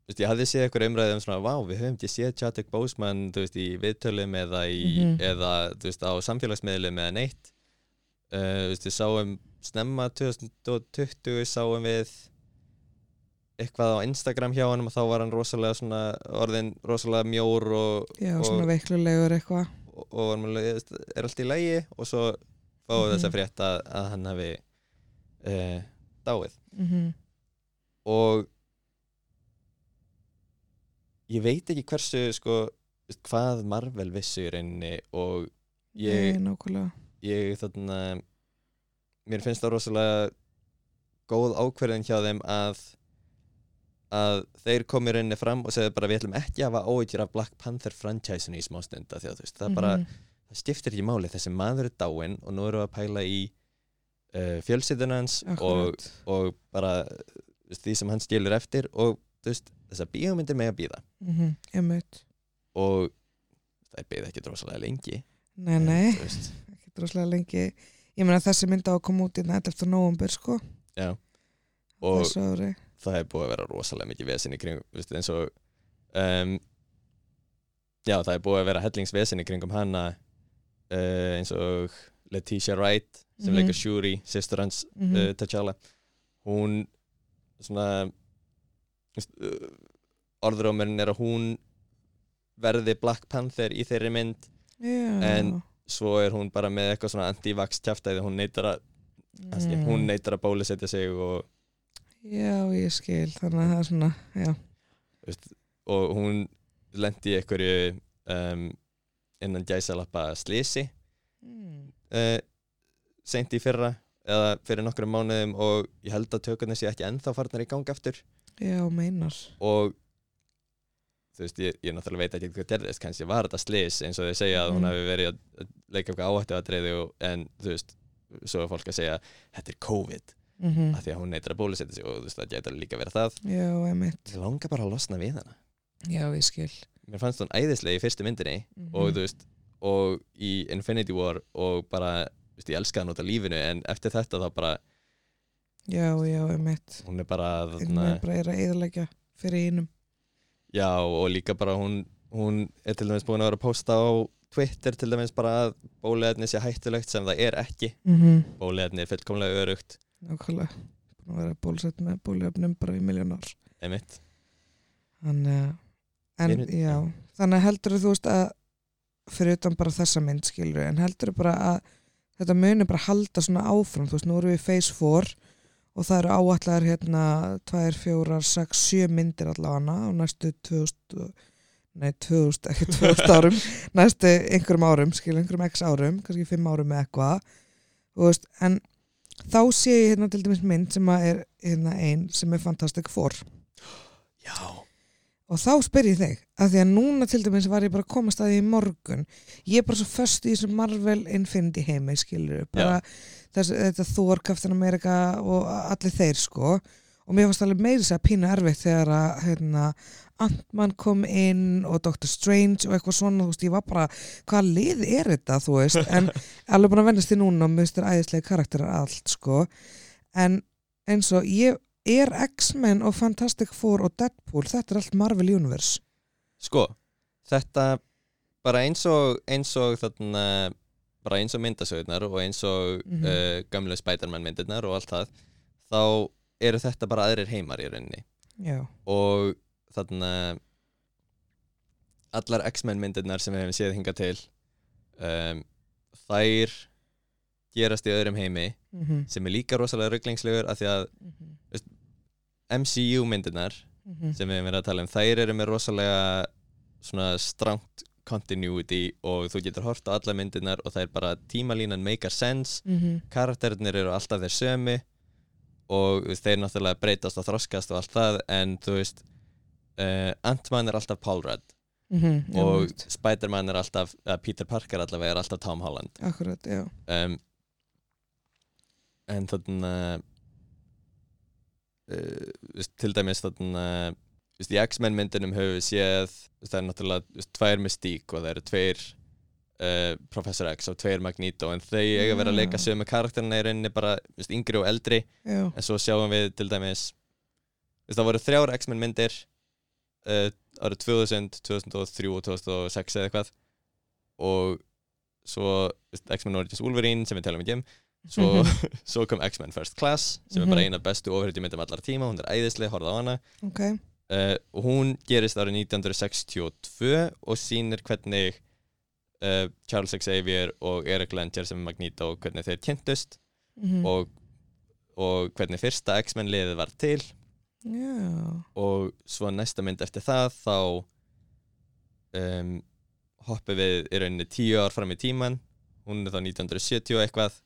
veist, ég hafði séð eitthvað umræðið um svona vá, við höfum ekki séð Chadwick Boseman þú veist, í viðtölum eða, í, Mhm. eða þú veist, á samfélagsmiðlum eða neitt uh, við sáum snemma 2020 sáum við eitthvað á Instagram hjá hann og þá var hann rosalega svona orðin rosalega mjór og, Já, og, svona veiklulegur eitthvað og, og er allt í lægi og svo fáum við Mhm. þess að frétta að hann hafi uh, dáið mm og ég veit ekki hversu sko, hvað Marvel vissu í rauninni og ég, Nei, ég þarna mér finnst það rosalega góð ákverðin hjá þeim að að þeir komi rauninni fram og segja bara við ætlum ekki að hafa óýtjur af Black Panther franchise-inu í smá stunda því að veist, það bara, Mhm. það skiptir ekki máli. Þessi maður er dáinn og nú við að pæla í uh, fjölsýðunans og, og bara því sem hann skilur eftir og veist, þessar bíómyndir með að býða Mhm, Einmitt. Og það beðið ekki drosalega lengi. Nei, nei, veist, ekki droslega lengi. Ég meina þessi mynd á að koma út í nætt eftir nóvambur sko. Já. Og það hefur búið að vera rosalega mikið kringum þú veist, eins og um, já, það hefur búið að vera hellingsvesen í kringum hana uh, eins og Letitia Wright sem Mhm. leikur Shuri, sýstur hans Mhm. uh, T'Challa. Hún svona uh, orðrómurinn er að hún verði Black Panther í þeirri mynd Já en- svo er hún bara með eitthvað svona anti-vax tjaftaði hún neytar að, mm. hún neytar að bólusetja sig og, Já, ég skil, þannig að það er svona Já, og hún lendi í einhverju um, innan gæsalappa slisi mm. uh, seint í fyrra eða fyrir nokkrum mánuðum og ég held að tökurnar sé ekki ennþá farnar í gang aftur já meinar. Og þú veist, ég, ég náttúrulega veit ekki hvað gerðist, kannski var þetta slis eins og þeir segja að hún Mhm. hafi verið að leika eitthvað áhættu að treyði en þú veist, svo er fólk að segja þetta er COVID, mm af því að hún neytir að bólusetja sig og þú veist, það getur líka verið það. Já, einmitt. Ég langar bara að losna við hana. Já, ég skil. Mér fannst hún æðislega í fyrstu myndinni Mhm. og þú veist, og í Infinity War og bara, þú veist, ég elska hann út af lífinu en eftir þetta þá bara Já, já, einmitt. Hún er bara, þarna, veginn bara er að eðalegja fyrir einum já, og líka bara hún hún er til dæmis búin að vera að posta á Twitter til dæmis bara að bóliðarni sé hættulegt sem það er ekki. Mm -hmm. bóliðarni er fullkomlega örugt Nákvæmlega. Búin að vera bólusett með bóluefnum bara í miljón ár. Einmitt, Þannig að En Ég mynd- já, þannig heldur þú veist að fyrir utan bara þessa mynd skilur en heldur bara að þetta muni bara halda svona áfram, þú veist, nú erum við í phase 4 og það eru áallar hérna 2, 4, 6, 7 myndir allavega á næstu 2000 nei 2000, ekki 2000 árum næstu einhverjum árum, skilur einhverjum x árum, kannski 5 árum með eitthvað. Þú veist, en þá sé ég hérna til dæmis mynd sem er hérna ein sem er Fantastic Four. Já. Og þá spyr ég þig, að því að núna til dæmis var ég bara að komast að því í morgun. Ég er bara svo föst í þessum Marvel Infinity heimi, skilur bara þess, þetta Thor, Captain America og allir þeir, sko. Og mér fannst alveg meiri sér að pína erfitt þegar að hérna, Ant-Man kom inn og Doctor Strange og eitthvað svona, þú veist, ég var bara, hvað lið er þetta, þú veist, en alveg búin að vennast í núna og mér finnst þér æðislega karakterar allt, sko. En eins og ég er X-Men og Fantastic Four og Deadpool, þetta er allt Marvel Universe sko, þetta bara eins og eins og þarna bara eins og myndasögurnar og eins og Mhm. uh, gamlu Spider-Man myndirnar og allt það þá eru þetta bara aðrir heimar í rauninni já, og þarna allar X-Men myndirnar sem við hefum séð hinga til um, þær gerast í öðrum heimi mhm, sem er líka rosalega rugglingslegur af því að mhm, MCU myndirnar mhm. sem við hefum verið að tala um þær eru með rosalega svona strangt continuity og þú getur hort á alla myndirnar og það er bara tímalínan make a sense Mhm, karakterinir eru alltaf þeir sömu og þeir náttúrulega breytast og þroskast og allt það en þú veist uh, Ant-Man er alltaf Paul Rudd mhm, já, og. Spider-Man er alltaf uh, Peter Parker allavega er alltaf Tom Holland. Akkurat, já. Um, en þarna uh, veist, til dæmis þarna veist, í X-Men myndunum höfum við séð það er náttúrulega veist, tvær Mystique og það eru tveir uh, Professor X og tveir Magneto en þau eiga að vera að leika Já. sömu karakterina í rauninni bara veist, yngri og eldri. Já, en svo sjáum við til dæmis það voru þrjár X-Men myndir uh, árið 2000, 2003 og 2006 eða eitthvað. Og svo X-Men Origins Wolverine sem við talum ekki um. Svo, svo kom X-Men First Class sem er bara Mhm. eina bestu ofriðjumyndum allar tíma hún er æðislega, horfða á hana. Ok uh, og hún gerist árið 1962 og sýnir hvernig uh, Charles Xavier og Eric Langer sem er Magneto hvernig þeir kynntust mhm. og, og hvernig fyrsta X-Men liðið var til. Já, og svo næsta mynd eftir það þá um, hoppum við í rauninni tíu ár fram í tíman hún er þá 1970 og eitthvað.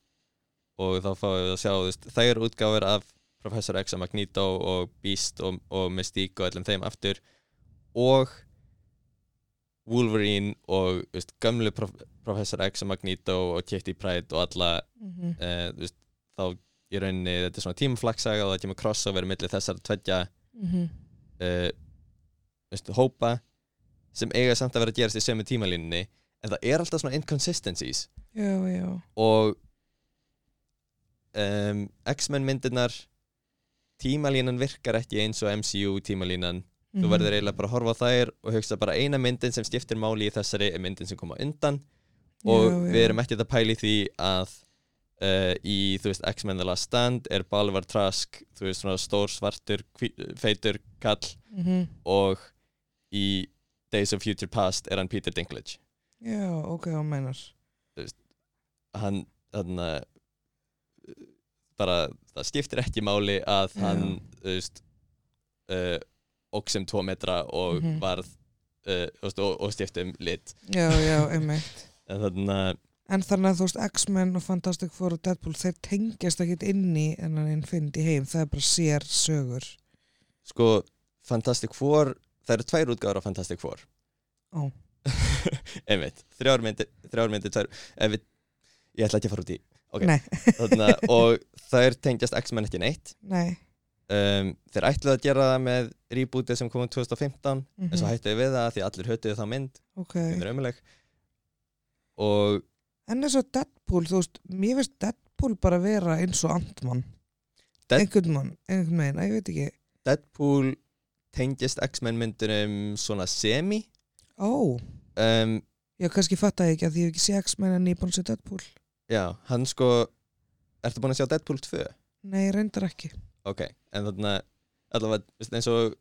Og þá fáum við að sjá þær útgáfur af Professor X og Magneto og Beast og, og Mystique og öllum þeim aftur. Og Wolverine og veist, gömlu prof Professor X og Magneto og Kitty Pryde og alla mhm, uh, þú veist, þá í rauninni þetta er svona tímaflagsaga og það kemur crossover millir þessar tveggja mhm. uh, veistu, hópa sem eiga samt að vera að gerast í sömu tímalínunni en það er alltaf svona inconsistencies. Já, já. Og um, X-Men myndirnar tímalínan virkar ekki eins og MCU tímalínan þú Mhm. verður eiginlega bara að horfa á þær og hugsa bara eina myndin sem skiptir máli í þessari er myndin sem kom á undan og Já, já. við erum ekkert að pæla í því að uh, í, þú veist, X-Men The Last Stand er Bolivar Trask, þú veist, svona stór svartur, feitur kall Mhm. og í Days of Future Past er hann Peter Dinklage Já, ok, hvað meinar hann, hann uh, bara, það skiptir ekki máli að hann, þú veist uh, óks um tvo metra og Mhm. varð uh, veist, og, og stifti um lit Já, já, einmitt en þannig að En þannig að þú veist, X-Men og Fantastic Four og Deadpool, þeir tengjast ekkit inn í en hann Infinity heim, það er bara sér sögur. sko, Fantastic Four það eru tvær útgáður af Fantastic Four Ó. einmitt, þrjár myndir, þrjár myndir tvær, ef við, ég ætla ekki að fara út í Ok. Nei, þarna, og þær tengjast X-Men ekki neitt nei. um, þeir ætluðu að gera það með rebootið sem kom um 2015 en svo mhm, hættu við það því allir höttuðu þá mynd Ok. það er ömuleg og En eins og Deadpool, þú veist, mér finnst Deadpool bara vera eins og Ant-Man. Dead- Einhvern mann, einhvern veginn, að ég veit ekki. Deadpool tengist X-Men myndunum svona semi Ó, um, ég kannski fatt að ekki að því ég hef ekki sé X-Men en ég er búin að sé Deadpool. Já, hann sko ertu búin að sjá Deadpool 2? Nei, reyndar ekki. ok, en þarna allavega, veist, eins og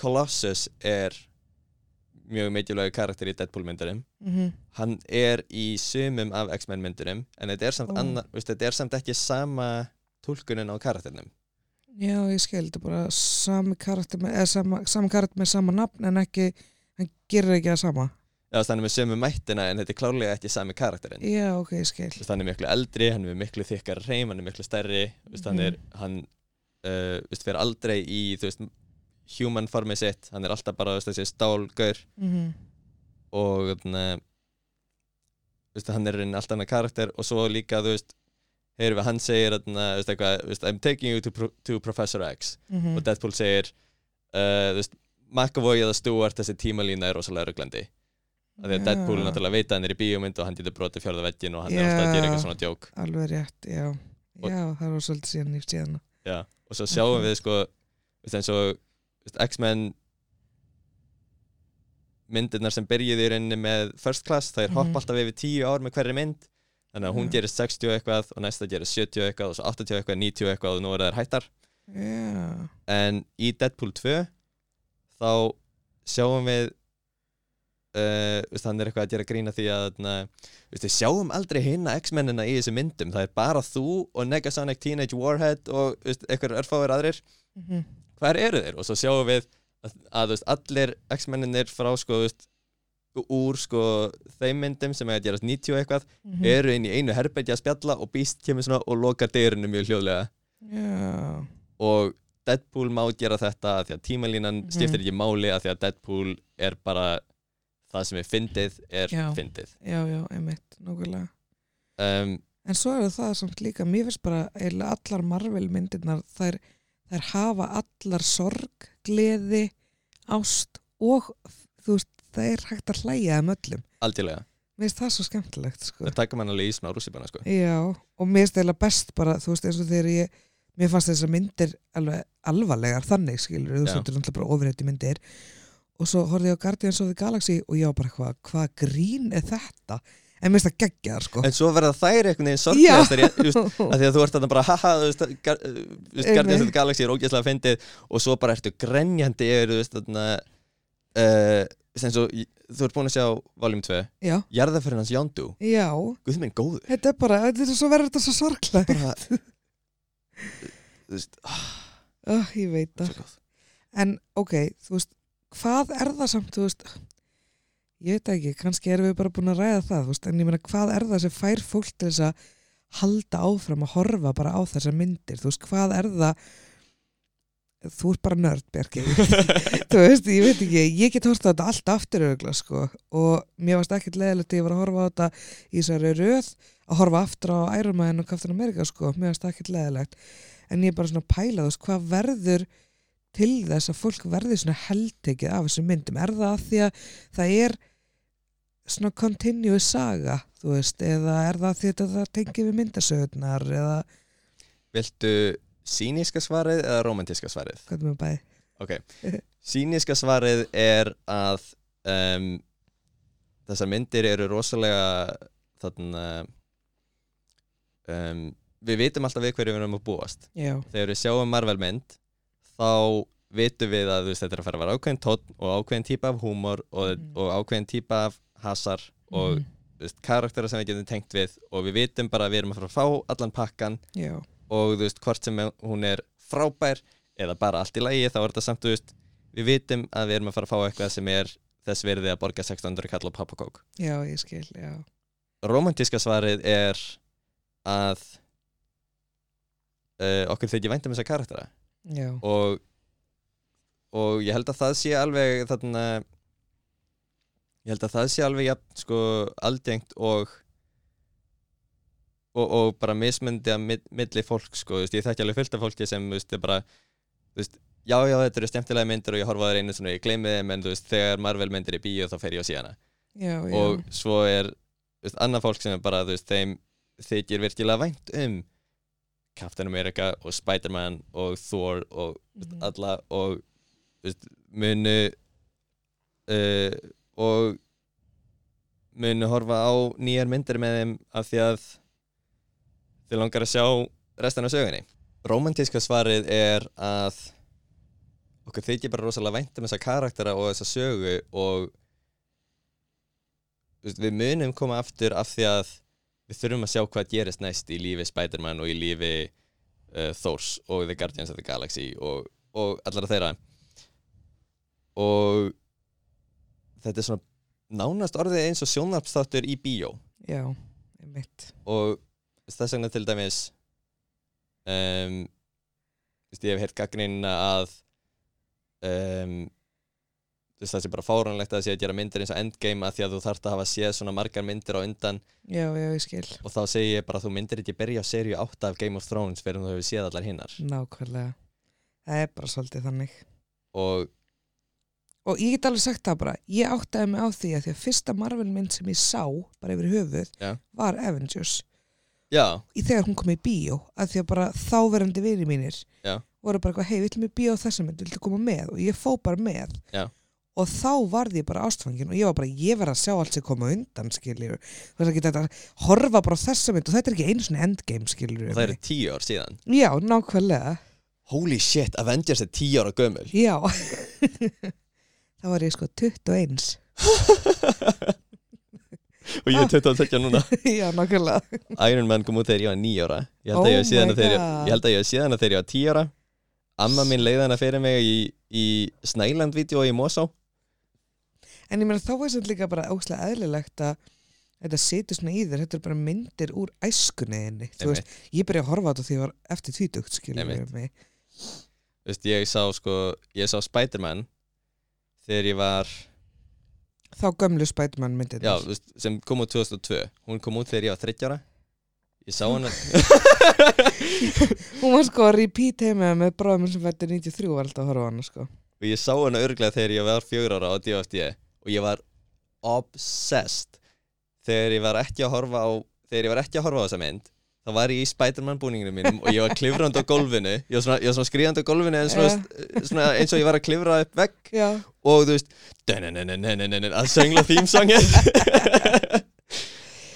Colossus er mjög mikilvægur karakter í Deadpool myndunum Mm hann er í sumum af X-Men myndunum en þetta er samt, Ó. annar, veist, þetta er samt ekki sama tólkunin á karakternum Já, ég skil, þetta er bara sami karakter með, sama, sami karakter með sama nafn en ekki, hann gerir ekki það sama. Já, þannig með sömu mættina en þetta er klárlega ekki sami karakterinn. Já, ok, ég skil. Er miklu eldri, hann er miklu þykkar reym, hann er miklu stærri. Veist, hann Mhm. er, hann uh, veist, fer aldrei í, þú veist, human formið sitt, hann er alltaf bara þú veist, þessi stálgaur. Mm og þarna, þú veist, hann er einn allt annað karakter. Og svo líka, þú veist heyrum við, hann segir, þarna, þú veist, eitthvað þú veist, I'm taking you to, pro to Professor X. -hmm. og Deadpool segir uh, þú veist, McAvoy eða Stewart þessi tímalína er rosalega ruglandi af því að Deadpool er náttúrulega veit að hann er í bíómynd og hann getur brotið fjörða veggin og hann er alltaf að gera Já. eitthvað svona djók Alveg rétt, já. Og- Já, það var svolítið síðan í síðan. Já, og svo sjáum Mhm. við sko eins og X-Men myndirnar sem byrjuði í rauninni með First Class, það er hopp Mhm. alltaf yfir tíu ár með hverri mynd þannig að hún Já. gerist 60 og eitthvað og næsta gerist 70 og eitthvað og svo 80 og eitthvað, 90 og eitthvað og nú er það hættar Já. en í Deadpool 2 þá sjáum við uh, veist, hann er eitthvað að gera grína því að na, við sjáum aldrei hinna X-mennina í þessu myndum, það er bara þú og Negasonic Teenage Warhead og eitthvað örfáir aðrir, Mhm. hvar eru þeir? Og svo sjáum við að, að veist, allir X-menninir frá sko, veist, úr sko, þeim myndum sem er að gerast 90 og eitthvað Mhm. eru inn í einu herbergi að spjalla og Beast kemur svona og lokar dyrinu mjög hljóðlega Já, og Deadpool má gera þetta því að tímalínan Mhm. skiptir ekki máli af því að Deadpool er bara það sem er fyndið er Já. fyndið já, já, einmitt, nákvæmlega um, En svo er það samt líka, mér finnst bara eiginlega allar Marvel myndirnar, þær, þær hafa allar sorg, gleði, ást og þú veist, það er hægt að hlæja um öllum. aldjúlega, Mér finnst það svo skemmtilegt, sko. það taka mann alveg í smá rússibana sko. Já, og mér finnst eiginlega best bara, þú veist, eins og þegar ég, mér fannst þessar myndir alveg alvarlegar þannig, skilur, þú veist, þetta er náttúrulega bara ofrætti myndir. Og svo horfði ég á Guardians of the Galaxy og ég var bara, hvað hva grín er þetta? En mér finnst það geggjar, sko. en svo verða þær einhvern veginn sorglegastar í- þú veist, Já, af því að þú ert þarna bara haha, veist, gar, veist. Guardians of the Galaxy er ógeðslega fyndið og svo bara ertu grenjandi yfir, þú veist, þarna uh, svo, þú ert búin að sjá Volume 2, já, Jarðafærin hans Yondu já. Guð minn góður Þetta er bara, þetta er svo verður þetta svo sorglega. bara, þú veist, ah, Oh, ég veit það. En ok, þú veist, hvað er það samt, þú veist, ég veit ekki, kannski erum við bara búin að ræða það, þú veist, en ég meina hvað er það sem fær fólk til þess að halda áfram að horfa bara á þessar myndir, þú veist, hvað er það, þú ert bara nörd, Bjarki, þú veist, ég veit ekki, ég get horta þetta allt aftur auðvitað, sko, og mér varst ekkert leðilegt ég var að horfa á þetta í þessari röð, að horfa aftur á Iron Man og Captain America, sko, mér varst ekkert leðilegt, en ég er bara svona að pæla, þú veist, hvað verður til þess að fólk verði svona heldtekið af þessum myndum. Er það að því að það er svona continuous saga þú veist, eða er það því að það tengið við myndasögurnar eða? Viltu síníska svarið eða romantíska svarið? hvað er með bæði Ok, síníska svarið er að um, þessar myndir eru rosalega þarna um, við vitum alltaf við hverju við erum að búast. Já, þegar við sjáum Marvel mynd þá vitum við að veist, þetta er að fara að vera ákveðin tónn og ákveðin típa af húmor og, Mhm. og ákveðin típa af hasar og þú veist, karaktera sem við getum tengt við og við vitum bara að við erum að fara að fá allan pakkan já, og veist, hvort sem hún er frábær eða bara allt í lagi þá er þetta samt, við vitum að við erum að fara að fá eitthvað sem er þess verði að borga 1600 kall og pappakók já, ég skil, já. Romantíska svarið er að uh, okkur þykir vænt um þessa karaktera og, og ég held að það sé alveg þarna ég held að það sé alveg jafn, sko, algengt og og, og bara mismundi að milli fólk sko, veist, ég þekki alveg fullt af fólki sem veist, er bara veist, já, já, þetta eru skemmtilega myndir og ég horfa á einu svona og ég gleymi þeim en þegar Marvel myndir í bíó þá fer ég á síðana já, já. og svo er annað fólk sem er bara, þeim þykir virkilega vænt um Captain America og Spider-Man og Thor og mm Mhm. alla og veist, munu uh, og munu horfa á nýjar myndir með þeim af því að þið langar að sjá restan af sögunni romantíska svarið er að okkur þykir bara rosalega vænt um þessa karaktera og þessa sögu og veist, við munum koma aftur af því að við þurfum að sjá hvað gerist næst í lífi Spider-Man og í lífi uh, Thors og The Guardians of the Galaxy og, og allara þeirra. Og þetta er svona nánast orðið eins og sjónarpstáttur í bíó. Já, einmitt. Og þess vegna til dæmis um, ég hef heyrt gaggrínina að um, veist, það sé bara fáránlegt að það sé að gera myndir eins og Endgame að því að þú þarft að hafa séð svona margar myndir á undan. Já, já, ég skil, og þá segi ég bara að þú myndir ekki byrja á seríu 8 af Game of Thrones fyrir þú hefur séð allar hinnar nákvæmlega. Það er bara svolítið þannig. Og og ég get alveg sagt það bara, ég áttaði mig á því að því að fyrsta Marvel mynd sem ég sá bara yfir höfuð Já. var Avengers. Já, í þegar hún kom í bíó að því að bara þáverandi vini mínir Já. voru bara eitthvað, hei, við ætlum í bíó á þessa mynd, viltu koma með? Og ég fó bara með. Já. Og þá varði ég bara ástfangin og ég var bara, ég verð að sjá allt sem koma undan skiljur, þú veist ekki þetta horfa bara á þessa mynd og þetta er ekki einu svona endgame skiljur og það eru tíu ár síðan. Já, nákvæmlega, holy shit, Avengers er tíu ára gömul. Já. Þá var ég sko 21 og ég er 22 núna. Já, nákvæmlega. Iron Man kom út þegar ég var 9 ára. Ég held Oh að ég God. ég held að þegar ég var 10 ára. Amma mín leiði hana fyrir mig í, í Snæland-vídeó í Mosó En ég meina þá er þetta líka bara óslega eðlilegt að þetta situr svona í þér, þetta er bara myndir úr æskunniðinni, þú Einmitt. veist, ég byrja að horfa á þetta því ég var eftir tvítugt, skilur Einmitt. við mig. Þú veist, ég sá sko ég sá Spider-Man þegar ég var Þá gömlu Spiderman myndir. já, þú veist, sem kom út 2002 hún kom út þegar ég var 30 ára ég sá hana Hún var sko að repeat heima með bráðum sem fættir 93 var alltaf að horfa á hana, sko. og ég sá hana örglega þegar ég var 4 ára á DFD og ég var obsessed þegar ég var ekki að horfa á þegar ég var ekki að horfa á þessa mynd þá var ég í Spider-Man búninginu mínum og ég var klifrandi á gólfinu ég var svona, svona skriðandi á gólfinu eins og, svona, eins og ég var að klifra upp vegg Já, og þú veist að söngla þýmsangið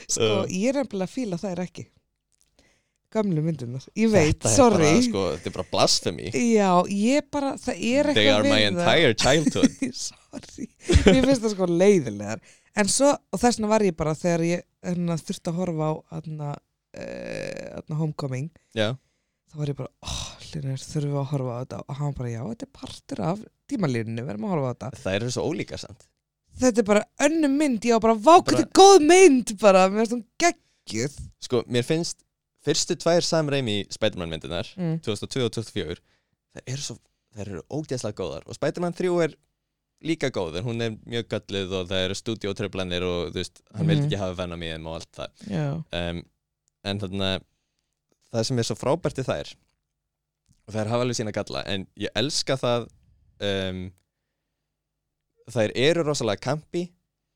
sko, Uh. ég er nefnilega að fíla þær ekki. Gömlu myndirnar. Ég veit, þetta er sorry. bara, sko, þetta er bara blasphemy Já, ég bara, það er they eitthvað are my það. entire childhood mér finnst það sko leiðilegar En svo, og þess vegna var ég bara þegar ég hérna, þurfti að horfa á hérna, uh, Homecoming já, þá var ég bara, oh, Linur, þurfum við að horfa á þetta? Og hann bara, já, þetta er partur af tímalínunni, við erum að horfa á þetta. Það eru svo ólíkar samt. Þetta er bara önnum mynd, var bara, vá, Bara- þetta er góð mynd bara, mér finnst hún geggjuð. Sko, mér finnst fyrstu tvær Sam Raimi Spider-Man myndinar mm. 2002 og 2004 það eru svo, það eru ógeðslega góðar. Og Spider-Man 3 er líka góð en hún er mjög gallið og það eru stúdíótröflanir og þú veist, hann vil Mhm. ekki hafa venn á mér og allt það um, en þannig að það sem er svo frábært í þær og þær hafa alveg sína galla en ég elska það um, þær eru rosalega kampi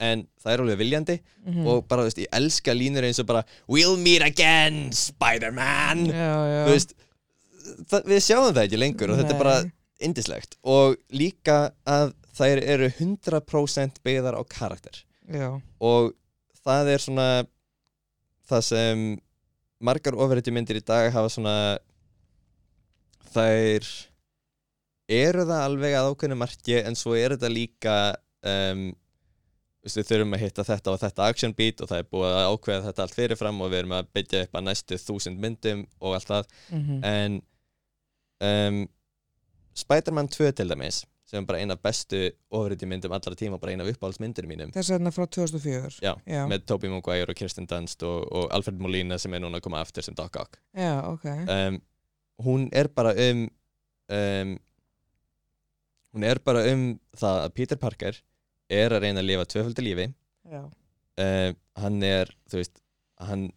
en það er alveg viljandi mm. og bara, þú veist, ég elska línur eins og bara We'll meet again, Spider-Man þú veist við sjáum það ekki lengur og þetta er bara Nei. indislegt og líka að þær eru 100% byggðar á karakter. Já, og það er svona það sem margar ofurhetju myndir í dag hafa svona þær eru það alveg að ákveðinu marki en svo er þetta líka um, við þurfum að hitta þetta og þetta action beat og það er búið að ákveða þetta allt fyrirfram og við erum að byggja upp að næstu þúsund myndum og allt það. Mm en um, Spider-Man 2 til dæmis sem er bara eina bestu ofurhetju myndum allra tíma bara eina af uppáhaldsmyndir mínum. Þess vegna frá 2004 Já, Já, með Tobey Maguire og Kirsten Dunst og, og Alfred Molina sem er núna að koma aftur sem Doc Ock. Já ok. Um, hún er bara um, um hún er bara um það að Peter Parker er að reyna að lifa tvöföldu lífi. Já, um, hann er, þú veist hann,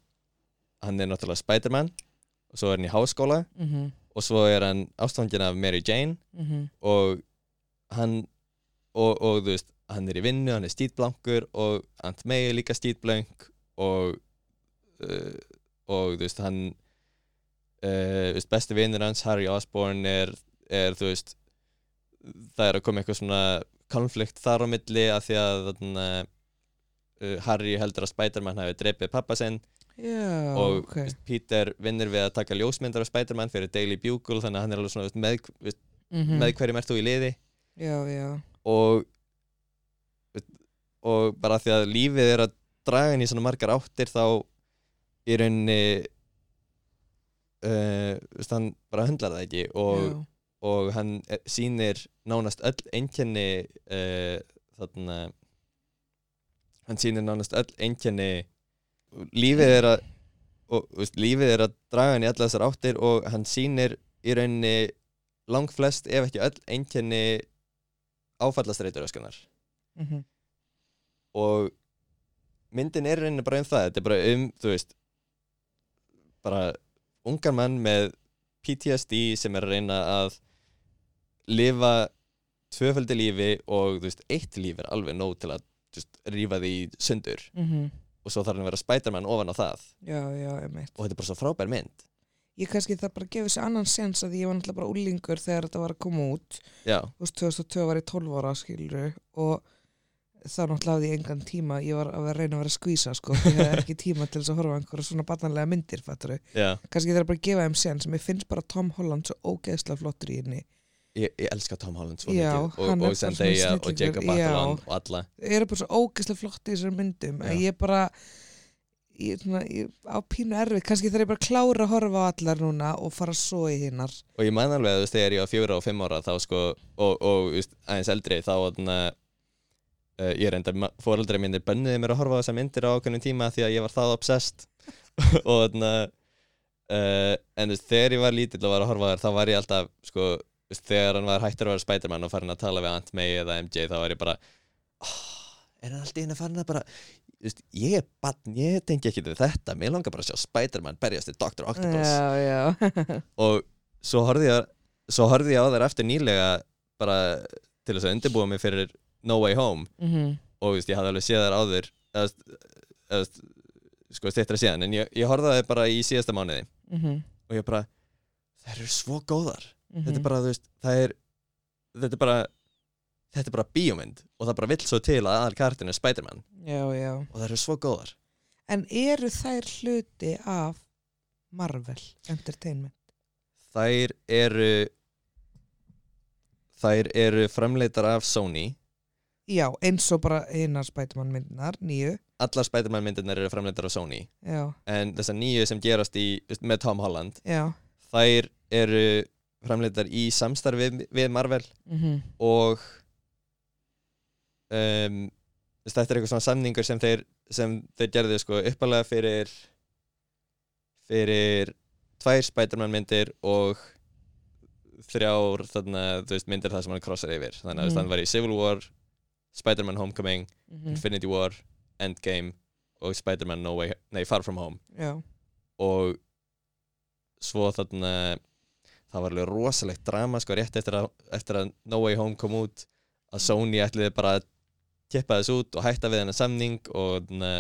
hann er náttúrulega Spider-Man og svo er hann í háskóla mhm, og svo er hann ástfangin af Mary Jane mhm. og hann og, og þú veist, hann er í vinnu, hann er stýtblankur og Aunt May er líka stýtblank og uh, og þú veist, hann uh, veist, besti vinnur hans, Harry Osborn er, er þú veist það er að koma eitthvað svona konflikt þar á milli af því að þarna, uh, Harry heldur að Spider-Man hafi drepið pappa sinn Já, og ok þú veist, Peter vinnur við að taka ljósmyndar af Spider-Man fyrir Daily Bugle þannig að hann er alveg svona veist, með, veist, Mhm. með hverjum ert þú í liði Já, já. Og og bara því að lífið er að draga inn í svona margar áttir þá í rauninni uh, hann bara höndlar það ekki og, og hann er- sýnir nánast öll einkenni uh, þarna hann sýnir nánast öll einkenni lífið er að og, veist, lífið er að draga hann í allar þessar áttir og hann sýnir í rauninni langflest ef ekki öll einkenni áfallastreituröskunar Mhm. og myndin er rauninni bara um það þetta er bara um, þú veist bara ungar mann með PTSD sem er að reyna að lifa tvöföldi lífi og þú veist, eitt líf er alveg nóg til að veist, rífa því sundur. Mhm. og svo þarf hann að vera Spiderman ofan á það. Já, já, og þetta er bara svo frábær mynd Ég kannski þarf bara að gefa þessi annan sens að ég var náttúrulega bara úlingur þegar þetta var að koma út. Já, Þú veist, 2002 var ég 12 ára, skilur og þá náttúrulega hafði ég engan tíma. Ég var að reyna að vera að skvísa, sko ég hefði ekki tíma til þess að horfa einhverja svona barnanlega myndir, fattur kannski þarf bara að gefa þeim sens mér finnst bara Tom Holland svo ógeðslega flottur í henni. Ég, ég elska Tom Holland svo Já, mikið og, er og Zendaya og Jacob. Batalon og alla. Eru bara svo ógeðslega flott í þessar myndum ég bara ég, svona, ég, á pínu erfið, kannski þarf ég bara að klára að horfa á allar núna og fara svo í hinnar og ég man alveg að þú veist þegar ég var fjóra og fimm ára þá sko og, og veist, aðeins eldri þá uh, ég reynda fóreldri mínir bönniði mér að horfa á þessar myndir á okkunnum tíma því að ég var það obsessed. Og þarna uh, en þú veist þegar ég var lítill og var að horfa á þær þá var ég alltaf sko veist, þegar hann var hættur að vera Spiderman og farin að tala við Aunt May eða MJ þá var ég bara oh, er hann alltaf inn að farin að bara veist, ég er bann, ég tengi ekki við þetta. Mér langar bara að sjá Spiderman berjast til Dr. Octopus. Já, já, og svo horfði ég, horfði ég á þær eftir nýlega bara til þess að undirbúa mig fyrir No Way Home. Mhm, og veist, ég hafði alveg séð þær áður eða, eða, sko stittra síðan en ég, ég horfði á þær bara í síðasta mánuði. Mhm, og ég bara, þær eru svo góðar. Mhm. þetta er bara, þú veist, það er þetta er bara þetta er bara bíómynd og það bara vill svo til að aðal kartin er Spiderman. Já, já. Og það eru svo góðar. En eru þær hluti af Marvel Entertainment? Þær eru þær eru framleitar af Sony. Já, eins og bara hinnar Spiderman myndinar, nýju. Allar Spiderman myndirnar eru framleitar af Sony. Já, en þessar nýju sem gerast í, með Tom Holland já, þær eru framleitar í samstarfi við, við Marvel. Mhm, og um, þetta er eitthvað svona samningur sem þeir, sem þeir gerðu sko uppalega fyrir fyrir tvær Spiderman myndir og þrjár þarna, veist, myndir það sem hann krossar yfir þannig að Mhm. mm. hann var í Civil War Spider-Man Homecoming, mhm, Infinity War Endgame og Spider-Man no Way, nei, Far From Home já, og svo þarna það var alveg rosalegt drama sko rétt eftir að, eftir að No Way Home kom út að Sony ætliði bara að kippa þess út og hætta við hennar samning og, þarna,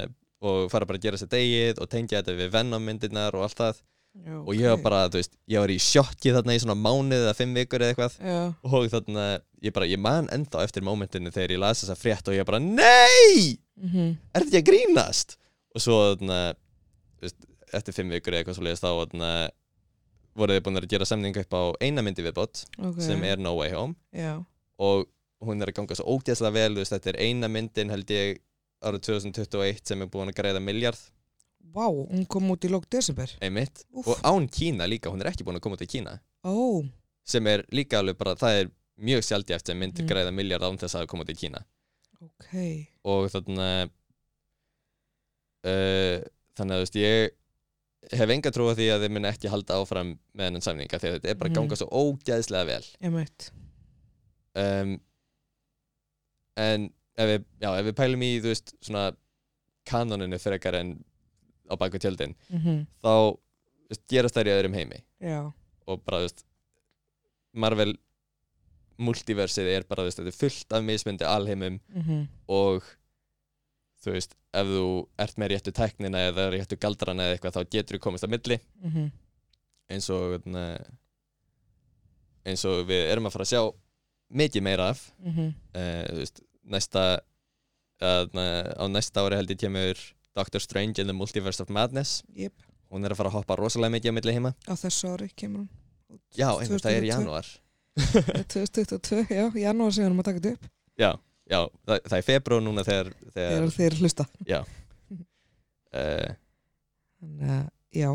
og fara bara að gera sér degið og tengja þetta við Venom myndirnar og allt það. Já og ég var bara, þú veist, ég var í sjokki þarna í svona mánuð eða fimm vikur eða eitthvað. Já, og þarna, ég bara, ég man ennþá eftir mómentinu þegar ég las þessa frétt og ég bara, NEI! mhm, er þetta ekki að grínast? Og svo þarna, þú veist, eftir fimm vikur eða eitthvað svo leiðist þá þarna, voru þið búin að gera samning upp á eina myndi viðbót ok. sem er No Way Home. Já, og hún er að ganga svo ógeðslega vel veist, þetta er eina myndin held ég árið 2021 sem er búin að greiða miljard vá, hún kom út í lók desember. Einmitt. Úff. og án Kína líka, hún er ekki búin að koma út í Kína. Ó, sem er líka alveg bara, það er mjög sjaldjæft sem myndir Mm. greiða miljard án þess að koma út í Kína. Ok. Og þarna uh, þannig að þú veist ég hef enga trú á því að þeir mun ekki halda áfram með hennan samninga því að þetta er bara að Mhm. ganga svo ógæðslega vel. Um, en ef við, já, ef við pælum í þú veist svona kanoninu frekar en á baku tjöldin mhm, þá þú veist, gerast þær í öðrum heimi. Já, og bara þú veist Marvel multiversið er bara þú veist, þetta er fullt af mismundi alheimum mhm, og þú veist, ef þú ert með réttu tæknina eða réttu galdrana eða eitthvað þá getur þú komist að milli. Mhm. Eins og þarna, eins og við erum að fara að sjá mikið meira af. Mhm, uh, þú veist, næsta uh, á næsta ári held ég kemur Doctor Strange in the Multiverse of Madness. Jep, hún er að fara að hoppa rosalega mikið á milli heima. Á þessu ári kemur hún. Já, einmitt, það er í 2022. janúar. 2022, já, janúar sem við erum að taka þetta upp. Já, já, það, það er februar núna þegar, þegar þegar þeir hlusta. Uh, Þannig að, já.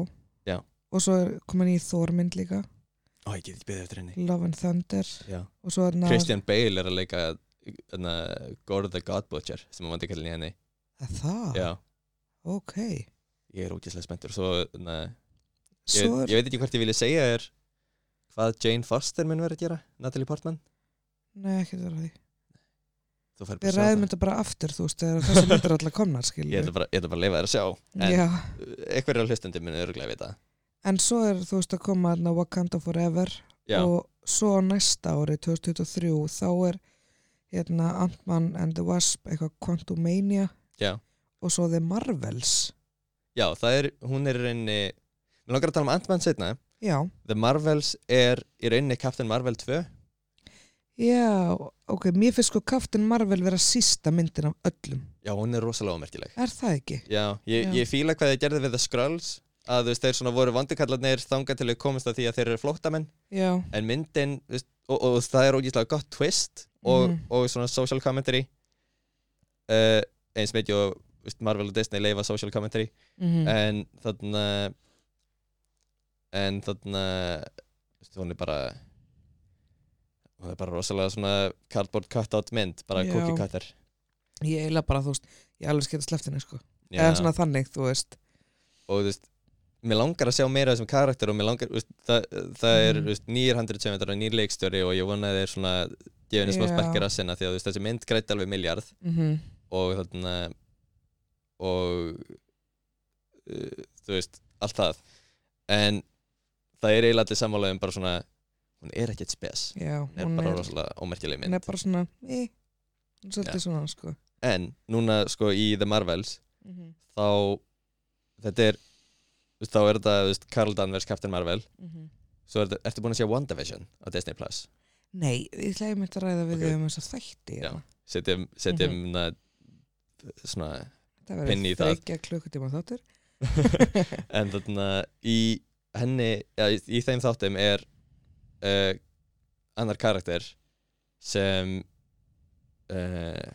Já. Og svo er komin í Þórmynd líka, ó, ég get ekki beðið eftir henni Love and Thunder já og svo er Christian Bale er að leika hana, Gore the God Butcher sem að vandi kallin í henni Er Það? já, Ok. ég er ógæslega spenntur svo, hana, ég, Svo er, ég veit ekki hvort ég vilja segja þér hvað Jane Foster mun vera að gera Natalie Portman nei ekki það því. þú fær bara Við að ræðum það. þetta bara aftur, þú veist, þegar þessi myndir allar komnar, ég skilju. ætla bara, ég ætla bara að leifa þér að sjá en Já, einhverjar hlustandi muni örgulega vita en svo er, þú veist, að koma þarna Wakanda Forever já, og svo næsta ári, 2023, þá er hérna Ant-Man and the Wasp, eitthvað Quantumania já, og svo The Marvels. já, það er hún er rauninni Mér langar að tala um Ant-Man setna Já, The Marvels er í rauninni Captain Marvel 2 já, ok, mér finnst sko Captain Marvel vera sísta myndin af öllum. Já, hún er rosalega ómerkileg. Er það ekki? Já, ég, ég fíla hvað þið gerði við The Skrulls að þú veist, þeir svona voru vandikallarnir þangað til þau komast að því að þeir eru flóttamenn. Já, en myndin, þú veist, og, og það er ógíslega gott twist og, Mhm. og svona social commentary. Uh, eins mikið og þú veist, Marvel og Disney leifa social commentary. Mm en þarna en þarna þú veist, hún er bara hún er bara rosalega svona cardboard cutout mynd, bara cookie cutter. Ég eiginlega bara, þú veist, ég alveg skemmt sleftinni, sko. Já. eða svona þannig, þú veist. Og þú veist mér langar að sjá meira af þessum karakter og mér langar, veist, það, það er mm. nýjir handritsöfundar og nýjir leikstjóri og ég vona að þeir svona gefinni smá Já. sparkir að sinna því að veist, þessi mynd græti alveg miljard mm og þarna og uh, þú veist, allt það en það er eiginlega allir sammála um bara svona hún er ekkert spes, já, hún er bara rosalega ómerkileg hún mynd er bara svona, í svolítið Já. svona, sko en núna sko í The Marvels mm þá þetta er veist, þá er þetta veist, Carl Danvers, Captain Marvel. Svo er ertu búin að sjá WandaVision á Disney Plus? Nei, ég ætlaði mitt að ræða við Ok. þau um þess að þætti Já. setjum, setjum mm svona það Inn í verður það. þreikja klukkutíma þáttur. En þarna í henni, ja, í, í þeim þáttum er uh, annar karakter sem uh,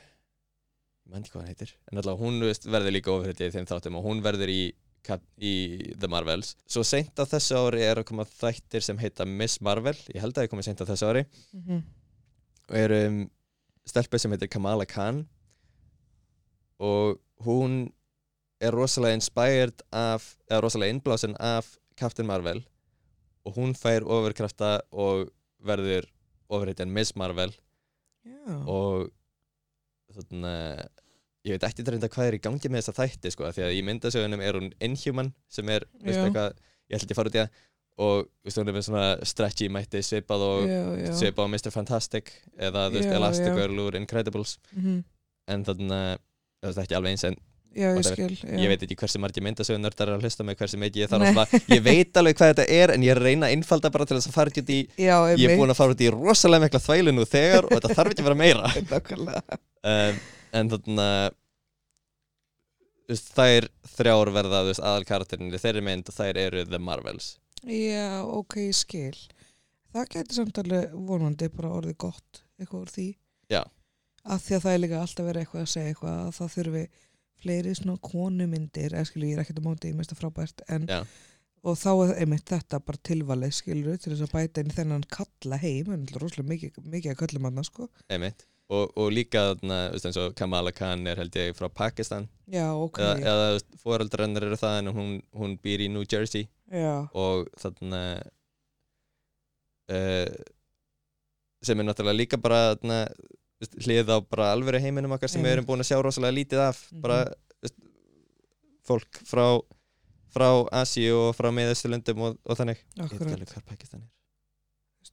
mann ekki hvað hann heitir. En alltaf hún verður líka ofurhetja í þeim þáttum og hún verður í, í The Marvels. Svo seint á þessu ári er að koma þættir sem heita Miss Marvel. Ég held að það komið seint á þessu ári. Mm og er um stelpa sem heitir Kamala Khan. Og hún er rosalega inspired af, eða rosalega innblásin af Captain Marvel. Og hún fær ofurkrafta og verður ofurheitjan Miss Marvel. Já, og þarna ég veit ekki reynda hvað er í gangi með þessa þætti sko, því að í myndasögunum er hún Inhuman sem er, veist Já. eitthvað, ég ekki að fara út í það og veist, hún er með svona stretchy mætti svipað og svipað á Mr. Fantastic eða þú veist Elastigirl úr Incredibles Mhm. en þannig að það er ekki alveg eins en já, ég skil já. ég veit ekki hversu margir myndasögun nördar er að hlusta með hversu mikið ég þarf að svona ég veit alveg hvað þetta er en ég er reyna að innfalda bara til þess að fara ekki út í já, ég er búin að fara út í rosalega mikla þvælu nú þegar og þetta þarf ekki að vera meira um, en þannig að þær þrjár verða aðal karakterin í þeirri mynd og þær eru The Marvels Já, ok, skil. Það getur samt alveg vonandi bara orðið gott eitthvað úr því. Já. Af því að það er líka alltaf verið eitthvað að segja eitthvað að það þurfi fleiri svona konumyndir, eða skilur ég er ekkert á móti, ég mest að frábært, en og þá er einmitt þetta bara tilvalið skilur til þess að bæta inn þennan kalla heim, en rosalega mikið, mikið að kallum hann, sko. einmitt og, og líka þarna, þú veist, eins og Kamala Khan er held ég frá Pakistan Já, ok. eða, eða foreldrennar eru það en hún, hún býr í New Jersey Já, og þarna uh, sem er náttúrulega líka bara þarna, hlið á bara alvöru heiminum okkar sem við Einmitt. erum búin að sjá rosalega lítið af Mhm. bara þú veist, fólk frá frá Asíu og frá miðausturlöndum og, og þannig ég veit ekki akkurat. alveg hvar Pakistan er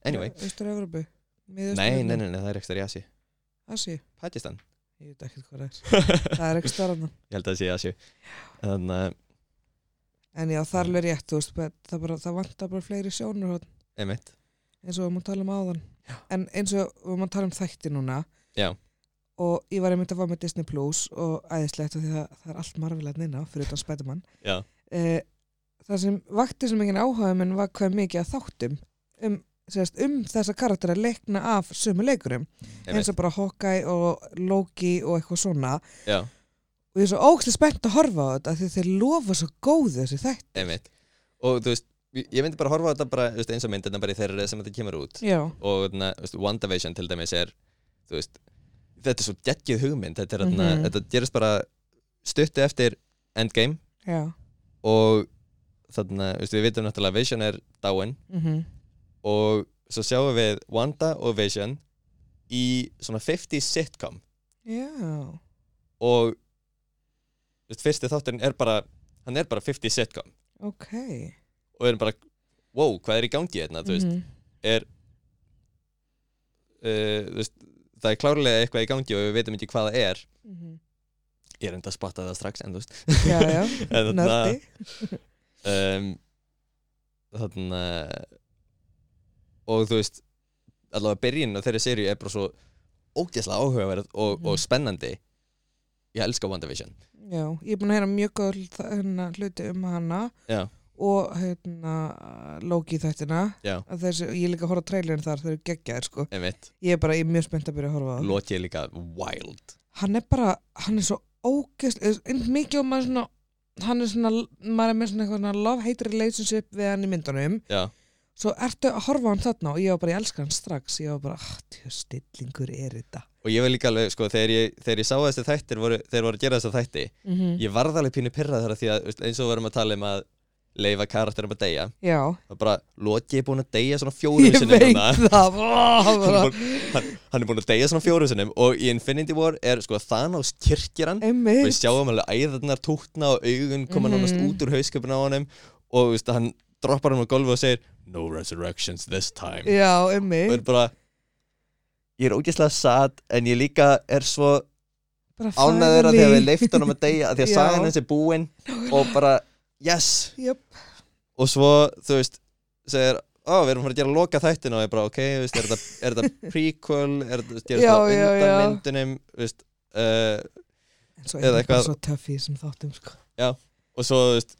Anyway. Austur-Evropu. nei, nei, nei, nei, það er ekki stær í Asíu Asi, Pakistan, ég veit ekkert hvað það er. það er ekki starfna. ég held að það sé Asíu þannig að, En já, það er rétt, veist, það, bara, það vantar bara fleiri sjónur einmitt eins og við máum tala um áðan. Já. En eins og við máum tala um þætti núna Já. og ég var einmitt að fá með Disney Plus og æðislegt og því það, það er allt marfilega nynna fyrir utan Spiderman. Eh, það sem vakti sem enginn áhuga minn var hvað mikið að þáttum um, sérst, um þessa karaktera leikna af sömu leikurum eins og bara Hawkeye og Loki og eitthvað svona. Já, og ég er svo ógstlega spennt að horfa á þetta því þeir lofa svo góðu þessi þætt einmitt. Og þú veist, ég myndi bara horfa á þetta bara, veist, eins og myndina bara í þeirra sem þetta kemur út. Já, og þú veist, WandaVision til dæmis er veist, þetta er svo geggið hugmynd þetta, er, þarna, Mhm. þetta gerist bara stuttu eftir Endgame. Já. Og þú veist, við vitum náttúrulega að Vision er dáin. Mm og svo sjáum við Wanda og Vision í svona 50 sitcom. Já, og veist, fyrsti þátturinn er bara hann er bara 50 sitcom. Ok. Og við erum bara, wow, hvað er í gangi hérna, veist, Mhm. er uh, veist, það er klárlega eitthvað í gangi og við veitum ekki hvað það er. Mhm. ég er enda að spotta það strax en þú veist. Já, já, nördi um, þannig og þú veist allavega byrjun á þeirri seríu er bara svo ógeðslega áhugaverð og, Mhm. og spennandi. Ég elska WandaVision. Já, ég er búin að heyra mjög góð hérna hluti um hana já, og hérna Loki þættina. Þessi, ég er líka að horfa trailerin þar þau eru geggjaðir sko. Ég er bara, ég er mjög spennt að byrja að horfa á það. Loki er líka wild. Hann er bara, hann er svo ógeðst mikið og maður svona hann er svona, maður er með svona love-hate relationship við hann í myndunum. Já, svo ertu að horfa hann þarna og ég var bara, ég elska hann strax ég var bara, ah, tjó, stillingur er þetta og ég var líka alveg, sko, þegar ég, þegar ég sá þessi þættir voru, þeir voru að gera þessi þætti mm -hmm. ég varð alveg pínu pyrrað þar að því að eins og við varum að tala um að leifa karakterum að deyja já, það er bara, Loki er búin að deyja svona fjórum ég sinnum veit þarna. það hann, hann, hann er búin að deyja svona fjórum sinnum og í Infinity War er sko Thanos kirkir hann og við sjáum alveg æðarnar tútna og augun koma Mhm. nánast út úr hausköpuna á honum og veist, hann droppar hann á golfu og segir No resurrections this time. Já, og er bara ég er ógeðslega sad en ég líka er svo ánæður að því að við leifta hann um að deyja að því að Já. sagan hans er búin og bara yes. Jöp. og svo þú veist segir ó við erum fara að gera loka þættina. Og ég bara ok þú veist, er þetta, er þetta prequel? Er þetta gerist Já, það já, undan já. myndunum þú veist, uh, en svo eða er það eitthvað- bara svo töff í þessum þáttum sko. og svo þú veist,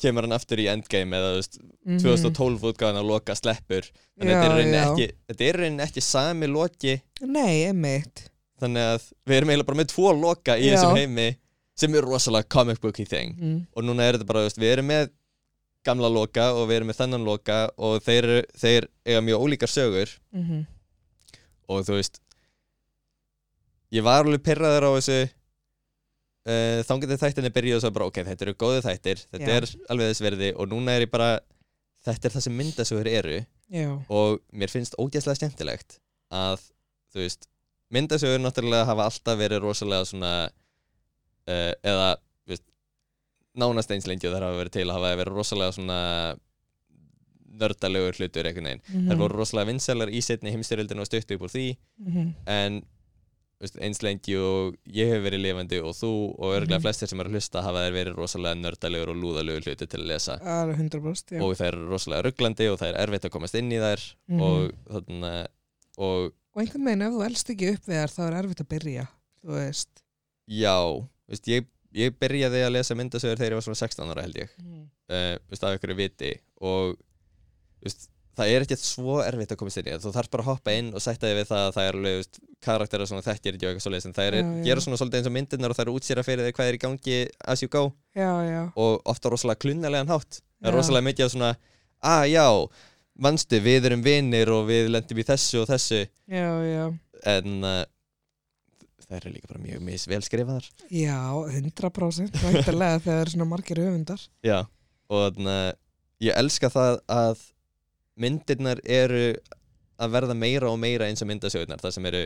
kemur hann aftur í endgame eða veist, Mhm. 2012 útgáðan að loka sleppur að Já, þetta er rauninni ekki ekki sami loki nei, einmitt þannig að við erum eiginlega bara með tvo loka í Já. þessum heimi sem er rosalega comic booky thing mm. og núna er þetta bara, veist, við erum með gamla loka og við erum með þennan loka og þeir, þeir eiga mjög ólíkar sögur Mm -hmm. og þú veist ég var alveg pyrraður á þessu uh, þá getur þættinni byrjuð og svo bara, ok, þetta eru góðu þættir þetta Já. er alveg þess verði og núna er ég bara þetta er það sem myndasögur eru já, og mér finnst ógæslega skemmtilegt að, þú veist myndasögur náttúrulega hafa alltaf verið rosalega svona uh, eða, þú veist nánast eins lengi og þær hafa verið til að hafa verið rosalega svona nördalegur hlutur einhvern veginn mm þær voru rosalega vinsælar í setni heimstyrjöldinu og stöttu upp úr því -hmm. en eins lengi og ég hef verið lifandi og þú og örglega Mhm. flestir sem eru að hlusta hafa þær verið rosalega nördalegur og lúðalegur hluti til að lesa alveg 100% já. og þær eru rosalega rugglandi og það er erfitt að komast inn í þær Mhm. og þarna og og einhvern veginn ef þú elst ekki upp við þær þá er erfitt að byrja þú veist já, veist, ég, ég byrjaði að lesa myndasögur þegar ég var svona 16 ára held ég mm. uh, veist, af ykkur viti og veist, það er ekkert svo erfitt að komast inn í þú þarf bara að hoppa inn og sætta þig við það að það er alveg karakterar svona þekkir ekki og eitthvað en það er, Já, já. gera svona svolítið eins og myndirnar og það er útsýra fyrir þig hvað er í gangi as you go. Já, og ofta rosalega klunnilegan hátt það er rosalega mikið af svona að já, manstu, við erum vinnir og við lendum í þessu og þessu. En uh, það eru líka bara mjög misvel skrifaðar já, 100% væntalega þegar það eru svona margir höfundar. Já, og að ég elska það að myndirnar eru að verða meira og meira eins og myndasögurnar það sem eru,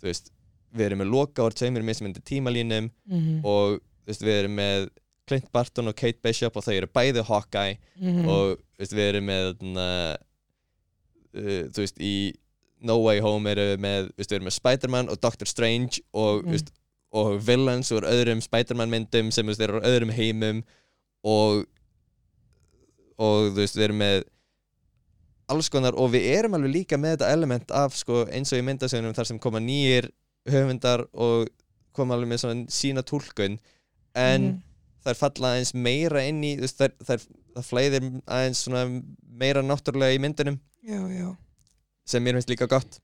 þú veist við erum með loka úr tveimur mismyndi tímalínum mm -hmm. og veist, við erum með Clint Barton og Kate Bishop og þau eru bæði Hawkeye Mhm. og þú veist, við erum með þarna, uh, þú veist, í No Way Home erum við með, með Spider-Man og Doctor Strange og, Mm. og villains úr öðrum Spider-Man myndum sem eru öðrum heimum og og þú veist, við erum með alls konar og við erum alveg líka með þetta element af sko, eins og í myndasögnum þar sem koma nýjir höfundar og koma alveg með svona sína túlkun en Mhm. þær falla aðeins meira inn í veist, þær, þær, það flæðir aðeins svona meira náttúrulega í myndunum. Já, já, sem mér finnst líka gott.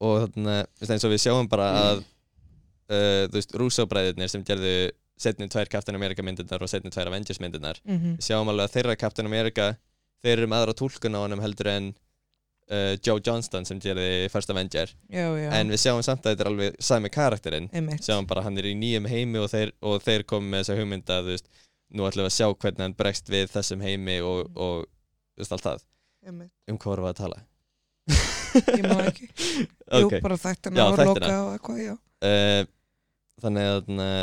Og þannig að eins og við sjáum bara að uh, þú veist, Russo-bræðirnir sem gerðu setni tvær Captain America myndirnar og setni tvær Avengers myndirnar mm við sjáum alveg að þeirra Captain America þeir eru með aðra túlkun á honum heldur en uh, Joe Johnston sem gerði First Avenger. Já, já. En við sjáum samt að þetta er alveg sami karakterinn. Sjáum bara hann er í nýjum heimi og þeir, og þeir komum með þessa hugmynda þú veist, nú ætlum við að sjá hvernig hann bregst við þessum heimi og, og þú veist allt það, einmitt. um hvað vorum við að tala? Ég má ekki. Jú, ok, bara þættina Já, og þættina. loka og eitthvað, já. Uh, þannig að uh,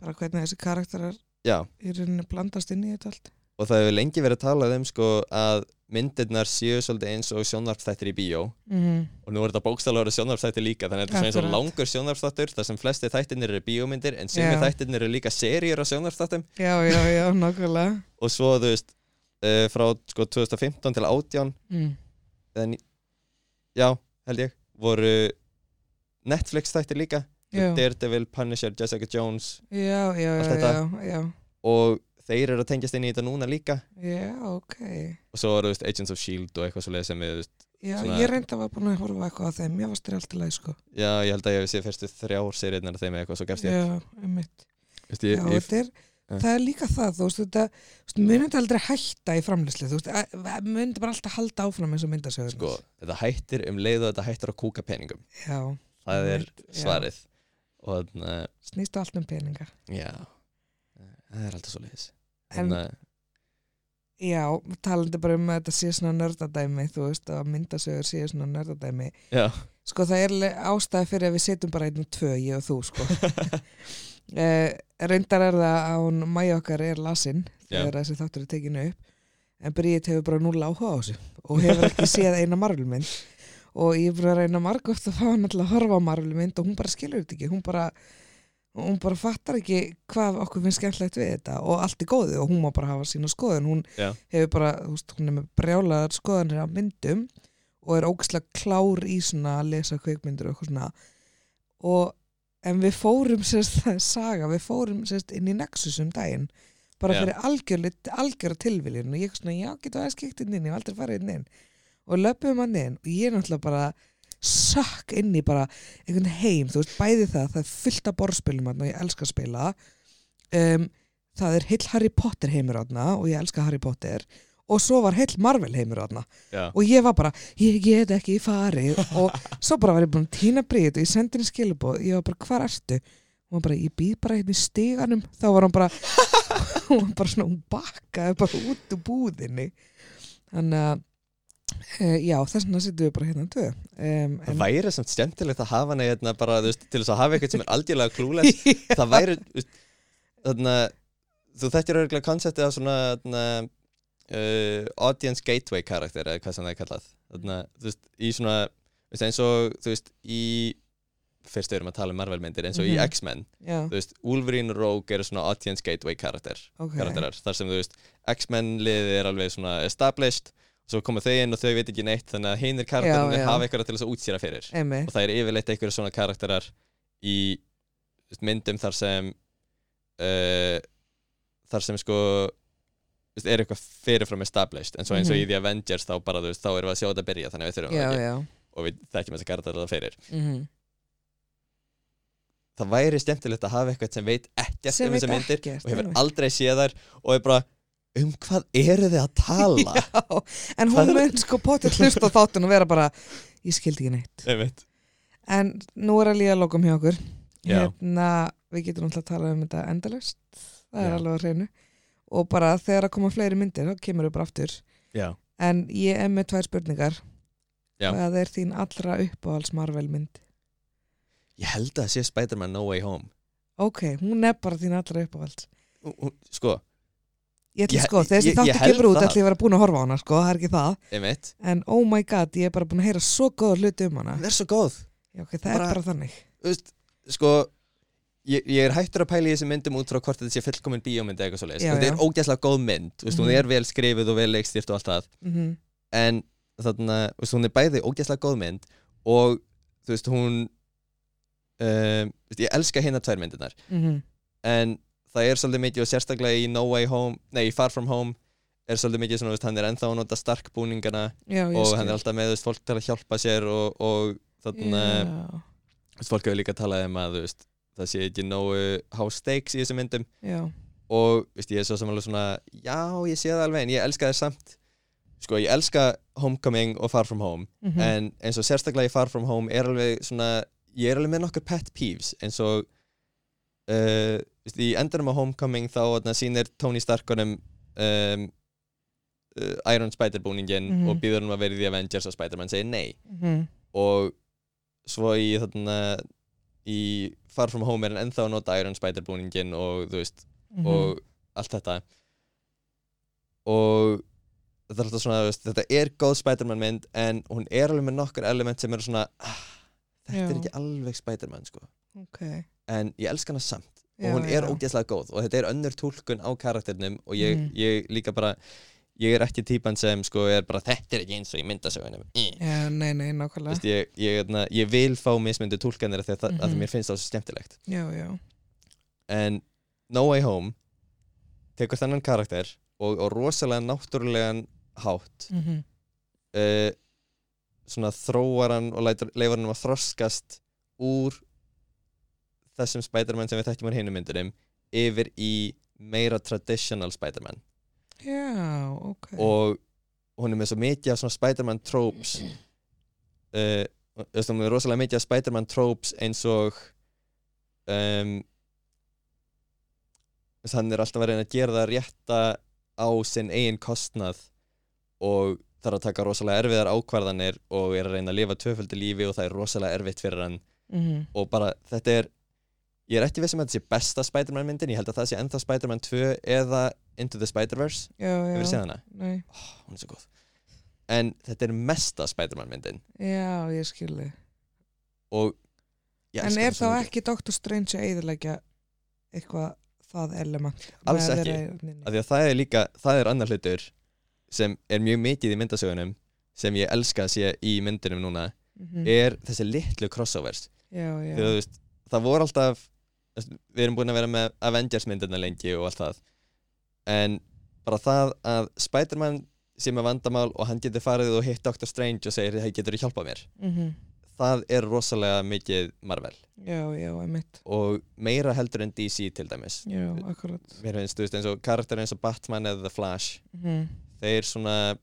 bara hvernig þessi karakterar já, í rauninni blandast inn í þetta allt og það hefur lengi verið að tala um sko að myndirnar séu svolítið eins og sjónvarpþættir í bíó. Mm og nú er þetta bókstæðlega verið sjónvarpþættir líka þannig að þetta er eins og langur sjónvarpþáttur þar sem flesti þættirnir eru bíómyndir en sem Já. þættirnir eru líka seríur á sjónvarpþáttum já, já, já, nákvæmlega. Og svo þú veist uh, frá sko 2015 til 18 mm. ní- já, held ég. Voru Netflix þættir líka. Daredevil, Punisher, Jessica Jones. Já, já, já, já, já. Og þeir eru að tengjast inn í þetta núna líka. Já, ok. Og svo eru, Agents of S.H.I.E.L.D. og eitthvað svo leið sem við, Já, Svona- ég reyndi að var búin að horfa eitthvað á þeim, ég var styrir alltaf leið, sko. Já, ég held að ég hef séð fyrstu þrjár seriðnar af þeim eitthvað, svo gefst ég Já, einmitt. Þú veist, ég, Já, ég, er, Ja. það er líka það, þú veist, myndi aldrei hætta í að- myndi bara alltaf halda áfram eins og myndasögur sko, þetta hættir um leið og þetta hættir að kúka peningum. Já, það er svarið. Snýstu allt um peninga. Já. Það er alltaf svo leiðis En- þannig að, Já, talandi bara um að þetta sé svona nördadæmi, þú veist, að myndasögur sé svona nördadæmi. Já, Sko það er ástæða fyrir að við setjum bara einn og tvö, ég og þú sko. eh, reyndar er það að hún mæja okkar er lasin þegar þessi þáttur er tekinu upp en Bríðit hefur bara núl áhuga á þessu og hefur ekki séð eina marvelmynd. Og ég er búin að reyna margóft að fá hann alltaf að horfa á marvelmynd og hún bara skilur þetta ekki hún bara, hún bara fattar ekki hvað okkur finnst skemmtlegt við þetta. Og allt er góðu og hún má bara hafa sína skoðun. Hún Já. hefur bara, þú veist, hún er með brjálaðar skoðanir af myndum og er ógæslega klár í svona að lesa kveikmyndur og eitthvað svona. Og en við fórum sérst, það er saga, við fórum sérst inn í Nexus um daginn. Bara Já. fyrir algjörlega algjörra tilviljun. Og ég svona, já, getur aðeins kikt inn inn, ég hef aldrei farið inn inn. Og löpum hann inn. Og ég er náttúrulega bara sökk inn í bara einhvern heim, þú veist, bæði það það er fullt af borðspilum hann og ég elska að spila. Um, það er heill Harry Potter heimur hann og ég elska Harry Potter og svo var heill Marvel heimur hann já, og ég var bara, ég get ekki farið og svo bara var ég búin að týna breyt og ég sendi henni skilabóð, ég var bara, hvar ertu? hún var bara, ég býð bara hérna í stiganum. Þá var hún bara hún var bara svona, hún bakkaði bara út úr búðinni. Þannig að e, já, þess vegna sittum við bara hérna tvö. Um, það væri samt skemmtilegt að hafa hana hérna bara, þú veist, til þess að hafa eitthvað sem er algjörlega klúles það væri, veist, þarna þú þekkir örgulega konseptið af svona þarna, uh, audience gateway karakter eða hvað sem það er kallað. Þarna, þú veist, í svona eins og, þú veist, í fyrst erum að tala um Marvel myndir, eins og í Mhm. X-Men þú veist, Wolverine og Rogue eru svona audience gateway karakter ok. karakterar, þar sem þú veist X-Men liðið er alveg svona established svo koma þau inn og þau veit ekki neitt þannig að hinir karakterinu hafa eitthvað til þess að útsýra fyrir. Emi, og það er yfirleitt einhverju svona karakterar í myndum þar sem uh, þar sem sko er eitthvað fyrirfram established. En svo eins og Mhm. í The Avengers þá bara þú veist, þá erum við að sjá þetta byrja þannig að við þurfum já, það ekki já. Og við þekkjum þess að karakterar það fyrir. Mm það væri skemmtilegt að hafa eitthvað sem veit ekkert Sem um veit þessar myndir ekkert, og hefur einmitt. aldrei séð þær og er bara um hvað eru þið að tala já, en hún mun sko potið hlust á þáttun og vera bara, ég skildi ekki neitt Einmitt. En nú er að líða lokum hjá okkur Já. Hérna, við getum náttúrulega að tala um þetta endalust Það er Já. alveg að hreinu Og bara þegar að koma fleiri myndir þá kemur við bara aftur Já. En ég er með tvær spurningar Já. Hvað er þín allra uppáhalds Marvel mynd? Ég held að það sé Spider-Man No Way Home Ok, hún er bara þín allra uppáhalds Ú- ú- Sko, Ég ætla sko, þegar þessi þáttu kemur út það. ætla ég að vera búin að horfa á hana sko, það er ekki það einmitt En oh my god, ég er bara búin að heyra svo góða hluti um hana Hún er svo góð Já, ok, það Bara- er bara þannig Þú veist, sko Ég, ég er hættur að pæla í þessi myndum út frá hvort þetta sé fullkomin bíómynd eða eitthvað svo leiðis Já, Þetta já. er ógæslega góð mynd, þú veist, hún Mhm. er vel skrifið og vel leikstýrt og allt það mm En þarna, þú veist, hún er bæði ógæslega góð mynd Og, þú veist, hún um, þú veist, Ég elska hinnar tvær myndirnar -hmm. En það er svolítið mikið og sérstaklega í No Way Home Nei, í Far From Home Er svolítið mikið svona, veist, hann er ennþá að nota stark búningana Já, og skil. hann er alltaf með veist, fólk til að hjálpa sér og, og þannig að Já, fólk hefur líka talað um að veist, það sé ekki nógu há stakes í þessum myndum. Já, og veist, ég er svo samanlega svona já, ég sé það alveg, en ég elska það samt. Sko, ég elska Homecoming og Far From Home, mm en eins og sérstaklega í Far From Home er alveg svona ég er alveg með nokkur pet peeves eins og uh, í endanum á Homecoming þá sýnir Tony Stark honum um, uh, Iron Spider búningin Mhm. og býður hann að vera í The Avengers og Spider-Man segir nei -hmm. og svo í þarna í Far From Home er hann ennþá að nota Iron Spider búningin og þú veist Mhm. og allt þetta og þetta er alltaf svona, veist, þetta er góð Spider-Man mynd en hún er alveg með nokkur element sem eru svona ah, þetta er Já. ekki alveg Spider-Man sko ok en ég elska hana samt Já, og hún er ógeðslega góð og þetta er önnur túlkun á karakternum og ég, Mhm. ég líka bara ég er ekki típan sem sko er bara þetta er ekki eins og ég myndasögunum eh. Já, nei, nei, nákvæmlega veist, ég, ég, ég, ég vil fá mismyndu túlkanir þegar það, að Mhm. mér finnst það svo skemmtilegt Já, já, en No Way Home tekur þennan karakter og á rosalega náttúrulegan hátt mm -hmm. uh, svona þróar hann og leifar hann að þroskast úr þessum Spider-Man sem við þekkjum á hinum myndunum yfir í meira traditional Spider-Man. Já, ok. Og hún er með svo mikið af svona Spider-Man tropes. Uh, hún er rosalega mikið af Spider-Man tropes eins og um, hann er alltaf að reyna að gera það rétta á sinn eigin kostnað og þarf að taka rosalega erfiðar ákvarðanir og er að reyna að lifa tvöföldu lífi og það er rosalega erfitt fyrir hann. Mm og bara þetta er ég er ekki vissum að þetta sé besta Spider-Man myndin ég held að það sé ennþá Spider-Man 2 eða Into the Spider-Verse, Já, hefur þið já séð hana? Nei. hún er svo góð en þetta er mesta Spider-Man myndin Já, ég skilði og ég En elska er hana þá svo mikið. ekki Dr. Strange að eðilegja eitthvað það element Alls ekki. af því að það er líka, það er annar hlutur sem er mjög mikið í myndasögunum sem ég elska að sé í myndunum núna Mhm. er þessi litlu crossovers Já, já þegar þú veist, það voru alltaf veist, við erum búin að vera með Avengers myndina lengi og allt það en bara það að Spider-Man sé með vandamál og hann getur farið og hitt Dr. Strange og segir hei getur þú hjálpað mér Mhm. það er rosalega mikið Marvel Já, já, og meira heldur en DC til dæmis Já, mér finnst þú veist eins og karakter eins og Batman eða The Flash Mhm. þeir svona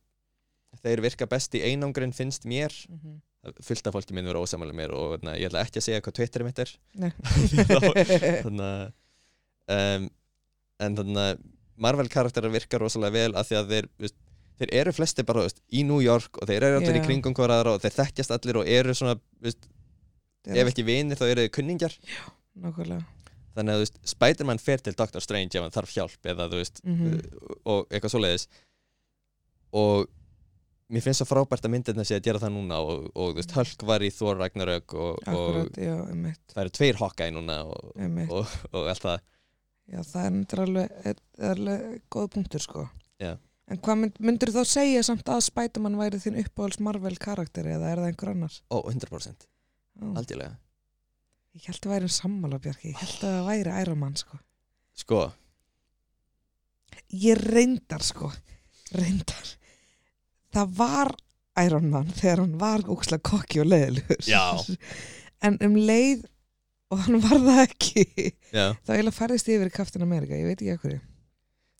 þeir virka best í einangrinn finnst mér Mhm. fullt af fólki minn verið ósamalega mér og na, ég ætla ekki að segja hvað Twitter mitt er. Þannig að um, en þannig að Marvel karakterar virka rosalega vel af því að þeir, veist, þeir eru flesti bara veist, í New York og þeir eru allir Já. í kringum hver aðra og þeir þekkjast allir og eru svona veist, ef ekki vinir þá eru þeir kunningjar. Nákvæmlega. Þannig að Spider-Man fer til Doctor Strange ef hann þarf hjálp eða veist Mhm. og eitthvað svoleiðis. Og mér finnst svo frábært að myndirna sé að gera það núna og, og þú veist, Hulk var í Thor Ragnarök og, og Akkurat, já, emitt það eru tveir Hawkeye núna og, og, og allt það. Já, það er náttúrulega alveg, góð punktur sko. Já. En hvað mynd, myndir þá segja samt að Spiderman væri þinn uppáhalds Marvel karakteri eða er það einhver annars? Ó, 100% Ó, aldjúlega ég held að væri um sammála Bjarki, ég held að það væri Iron Man sko. Sko, Ég reyndar sko, reyndar Það var Iron Man þegar hann var ókslega kokki og leiðilegur. Já. En um leið og hann var það ekki já. þá eiginlega færðist yfir Captain America, ég veit ekki ekkur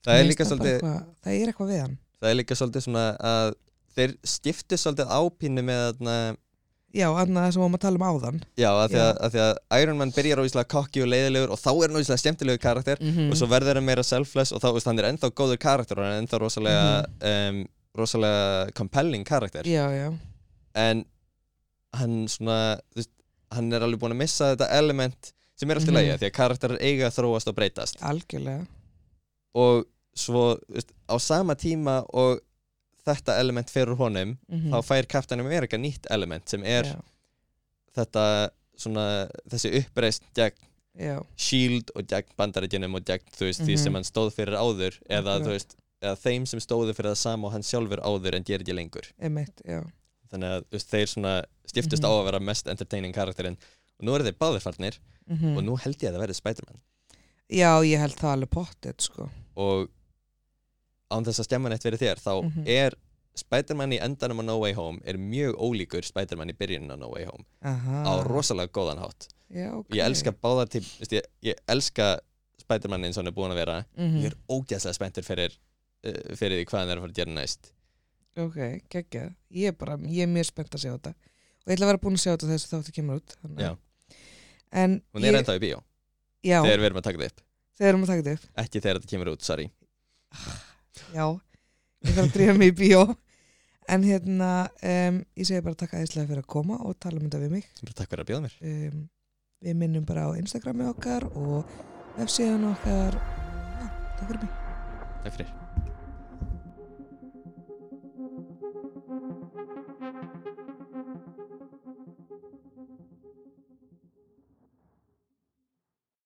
það er líka svolítið Það er eitthvað við hann. Það er líka svolítið svona að þeir skiptu svolítið ápínu með þarna Já, annað það sem við varum að tala um áðan. Já, að því að, að því að Iron Man byrjar óvíslega kokki og leiðilegur og þá er hann óvíslega skemmtilegu karakter mm og svo verður hann meira selfless og þá, veist, hann er ennþá góður karakter og hann er ennþá rosalega um, rosalega compelling karakter. Já, já, en hann svona veist, hann er alveg búin að missa þetta element sem er alltaf mm -hmm. því að karakterar eiga að þróast og breytast. Algjörlega. Og svo veist, á sama tíma og þetta element fyrir honum mm þá fær Captain America nýtt element sem er já, þetta svona þessi uppreist gegn já, Shield og gegn bandaríkjunum og gegn þú veist, því Mhm. sem hann stóð fyrir áður eða þú veist, eða þeim sem stóðu fyrir það sama og hann sjálfur áður en gerir ekki lengur. Emitt, þannig að veist, þeir svona stiftust Mhm. á að vera mest entertaining karakterinn. Og nú eru þeir báðir farnir mm og nú held ég að það verði Spider-Man. Já, ég held það alveg pottet sko. Og án þess að stemma neitt fyrir þér þá Mhm. er Spider-Man í endanum á No Way Home er mjög ólíkur Spider-Man í byrjunin á No Way Home. Aha. á rosalega góðan hátt. Já, ok. Ég elska báðar til ég, ég elska Spider-Man eins og hann er búin að vera. Mhm. ég er ógæslega spenntur fyrir, fyrir því hvað hann er að fara að gera næst. Ok, geggjað Ég er bara, ég er mjög spennt að sjá þetta. Og ég ætla að vera búin að sjá þetta þess að þáttu kemur út hún er ennþá í bíó. Já, þegar við erum að taka þetta upp. Þegar erum að taka þetta upp. Ekki þegar þetta kemur út, sorry. Já, ég þarf að drífa mig í bíó. En hérna, um, ég segi bara takk aðeinslega fyrir að koma og tala um þetta við mig. Takk fyrir að bjóða mér. Um, Við minnum bara á Instagrami okkar og vefsíðan okkar. Já, takk fyrir mig. Takk fyrir